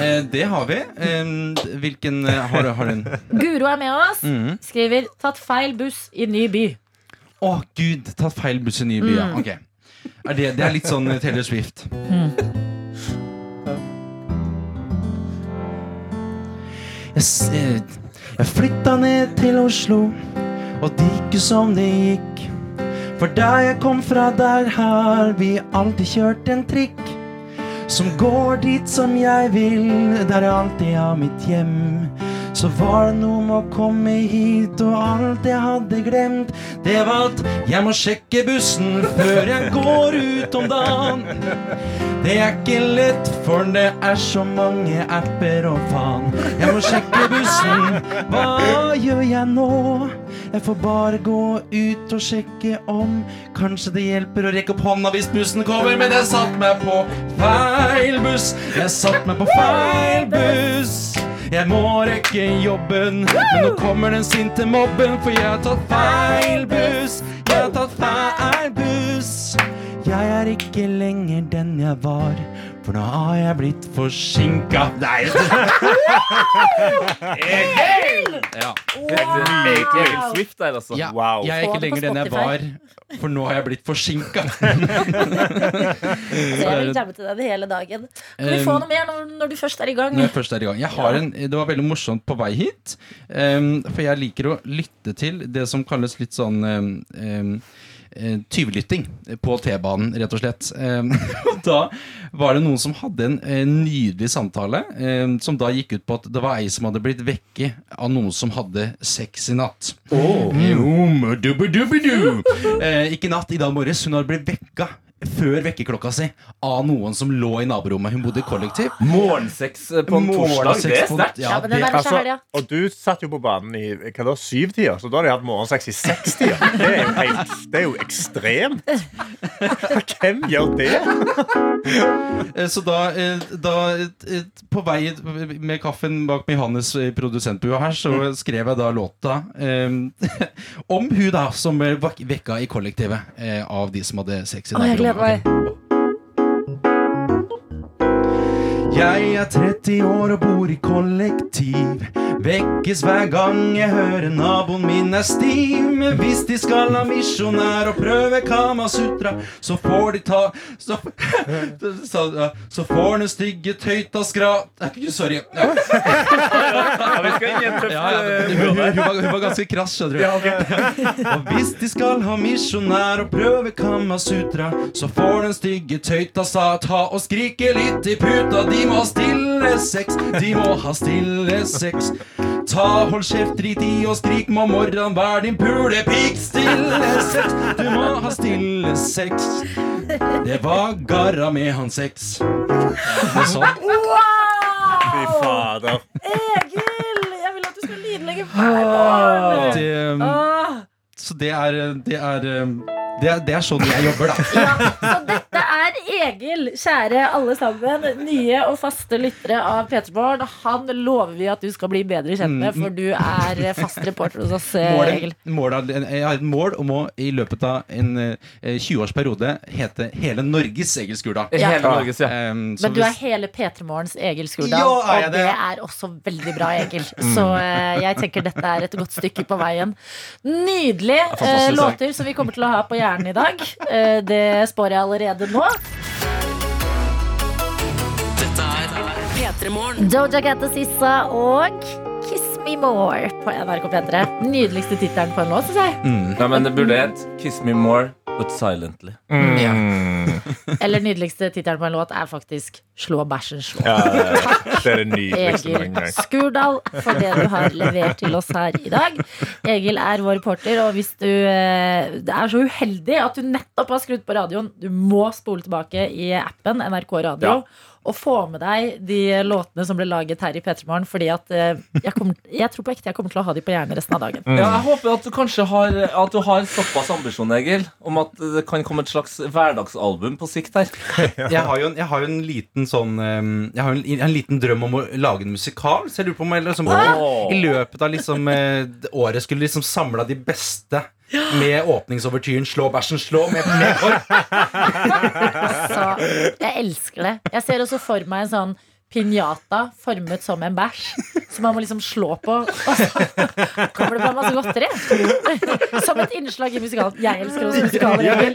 Eh, det har vi. Eh, hvilken eh, har, du- har du? Guro er med oss. Mm. Skriver 'tatt feil buss i ny by'. Å, gud! Tatt feil buss i ny by, ja. Mm. Ok. Er det, det er litt sånn eh, Taylor Swift. Jeg, s- eh, jeg flytta ned til Oslo, og det gikk som det gikk. For der jeg kom fra, der har vi alltid kjørt en trikk. Som går dit som jeg vil, der jeg alltid har mitt hjem. Så var det noe med å komme hit, og alt jeg hadde glemt, det var at jeg må sjekke bussen før jeg går ut om dagen. Det er ikke lett, for det er så mange apper og faen. Jeg må sjekke bussen, hva gjør jeg nå? Jeg får bare gå ut og sjekke om Kanskje det hjelper å rekke opp hånda hvis bussen kommer, men jeg satt meg på feil buss. Jeg satt meg på feil buss. Jeg må rekke jobben, men nå kommer den sinte mobben, for jeg har tatt feil buss. Jeg har tatt feil buss. jeg er ikke lenger den jeg var, for nå har jeg blitt forsinka. Nei, ja. Egil Swift der, altså. Ja, Wow. Jeg er ikke lenger den jeg var, for nå har jeg blitt forsinka. Jeg vil jamme til den hele dagen. Kan vi få noe mer når, når du først er i gang? Når jeg først er i gang. Jeg har en, det var veldig morsomt på vei hit. um, for jeg liker å lytte til det som kalles litt sånn um, em, eh, tyvelytting på T-banen, rett og slett. Og da var det noen som hadde en, eh, nydelig samtale, som da gikk ut på at det var ei som hadde blitt vekke av noen som hadde sex i natt. Mm. Eh, ikke natt, i dag morges. Hun hadde blitt vekka før vekkerklokka si av noen som lå i naborommet. Hun bodde i kollektiv. Morgensex eh, på en torsdag, det er på- sterkt. Ja, det, Altså, og du satt jo på banen i hva da, syvtida, så da hadde de hatt morgensex i sekstida. Det, er jo helt- det er jo ekstremt. Hvem gjør det? Eh, Så da, eh, da På vei med kaffen bak med Johannes i produsentbua her, så skrev jeg da låta um, om hun da som ble vekka i kollektivet av de som hadde sex i Å, jeg gleder Jeg er 30 år og bor i kollektiv. Vekkes hver gang jeg hører naboen min er stiv. Hvis de skal ha misjonær og prøve Kamasutra, så får de ta Så, så, så får den stygge tøyta skrat Sorry. Ja, Ja, ja, ja, hun, var, ganske krass, skjønner du. Og hvis de skal ha misjonær og prøve Kamasutra, så får den stygge tøyta sa ta og skrike litt i puta. De må ha stille sex, de må ha stille sex. Ta, hold kjeft, drit i og skrik, må morran være din pulepikk. Stille sex, du må ha stille sex. Det var Garra med han sex. Det sånn. Fy fader. Egil! Jeg vil at du skal lydlegge hver morgen. Det, um, så det er, det er um, det er, det er sånn jeg jobber, da. Ja, så dette Egil, kjære alle sammen. Nye og faste lyttere av P3 Han lover vi at du skal bli bedre kjent med, for du er fast reporter hos oss, eh, Egil. Målet, målet, jeg har et mål om å i løpet av en eh, 20-årsperiode hete hele Norges Egil Skurdal. Ja. hele Norges, ja. Um, Men du er hele P3 Morgens Egil Skurdal, Ja, er og det det? er også veldig bra, Egil. Så eh, jeg tenker dette er et godt stykke på veien. Nydelige eh, låter som vi kommer til å ha på hjernen i dag. Eh, det spår jeg allerede nå. Doja Cat og Sissa og Kiss Me More på NRK P3. Nydeligste tittelen på en låt, syns jeg. Nei, men det burde hett Kiss me more, but silently. Eller nydeligste tittelen på en låt er faktisk Slå bæsjen slå. Ja, det er nydeligste Egil. Skurdal for det du har levert til oss her i dag. Egil er vår reporter, og hvis du eh, er så uheldig at du nettopp har skrudd på radioen, du må spole tilbake i appen NRK Radio. Og få med deg de låtene som ble laget her i P3 Morgen. Fordi at eh, jeg, kommer, jeg tror på ekte jeg kommer til å ha de på hjernen resten av dagen. Ja, jeg håper at du kanskje har At du har såpass ambisjon, Egil, om at det kan komme et slags hverdagsalbum på sikt her. jeg, har jo en, jeg har jo en liten sånn Jeg har en, en liten drøm om å lage en musikal. Så jeg lurer på om jeg liksom, i løpet av liksom, eh, året skulle liksom samla de beste med åpningsovertyren 'Slå bæsjen slå' med, medhår. Så jeg elsker det. Jeg ser også for meg en sånn pinjata formet som en bæsj. Som man må liksom slå på. Og så kommer det bare masse godteri. Som et innslag i musikalen. Jeg elsker også musikaler.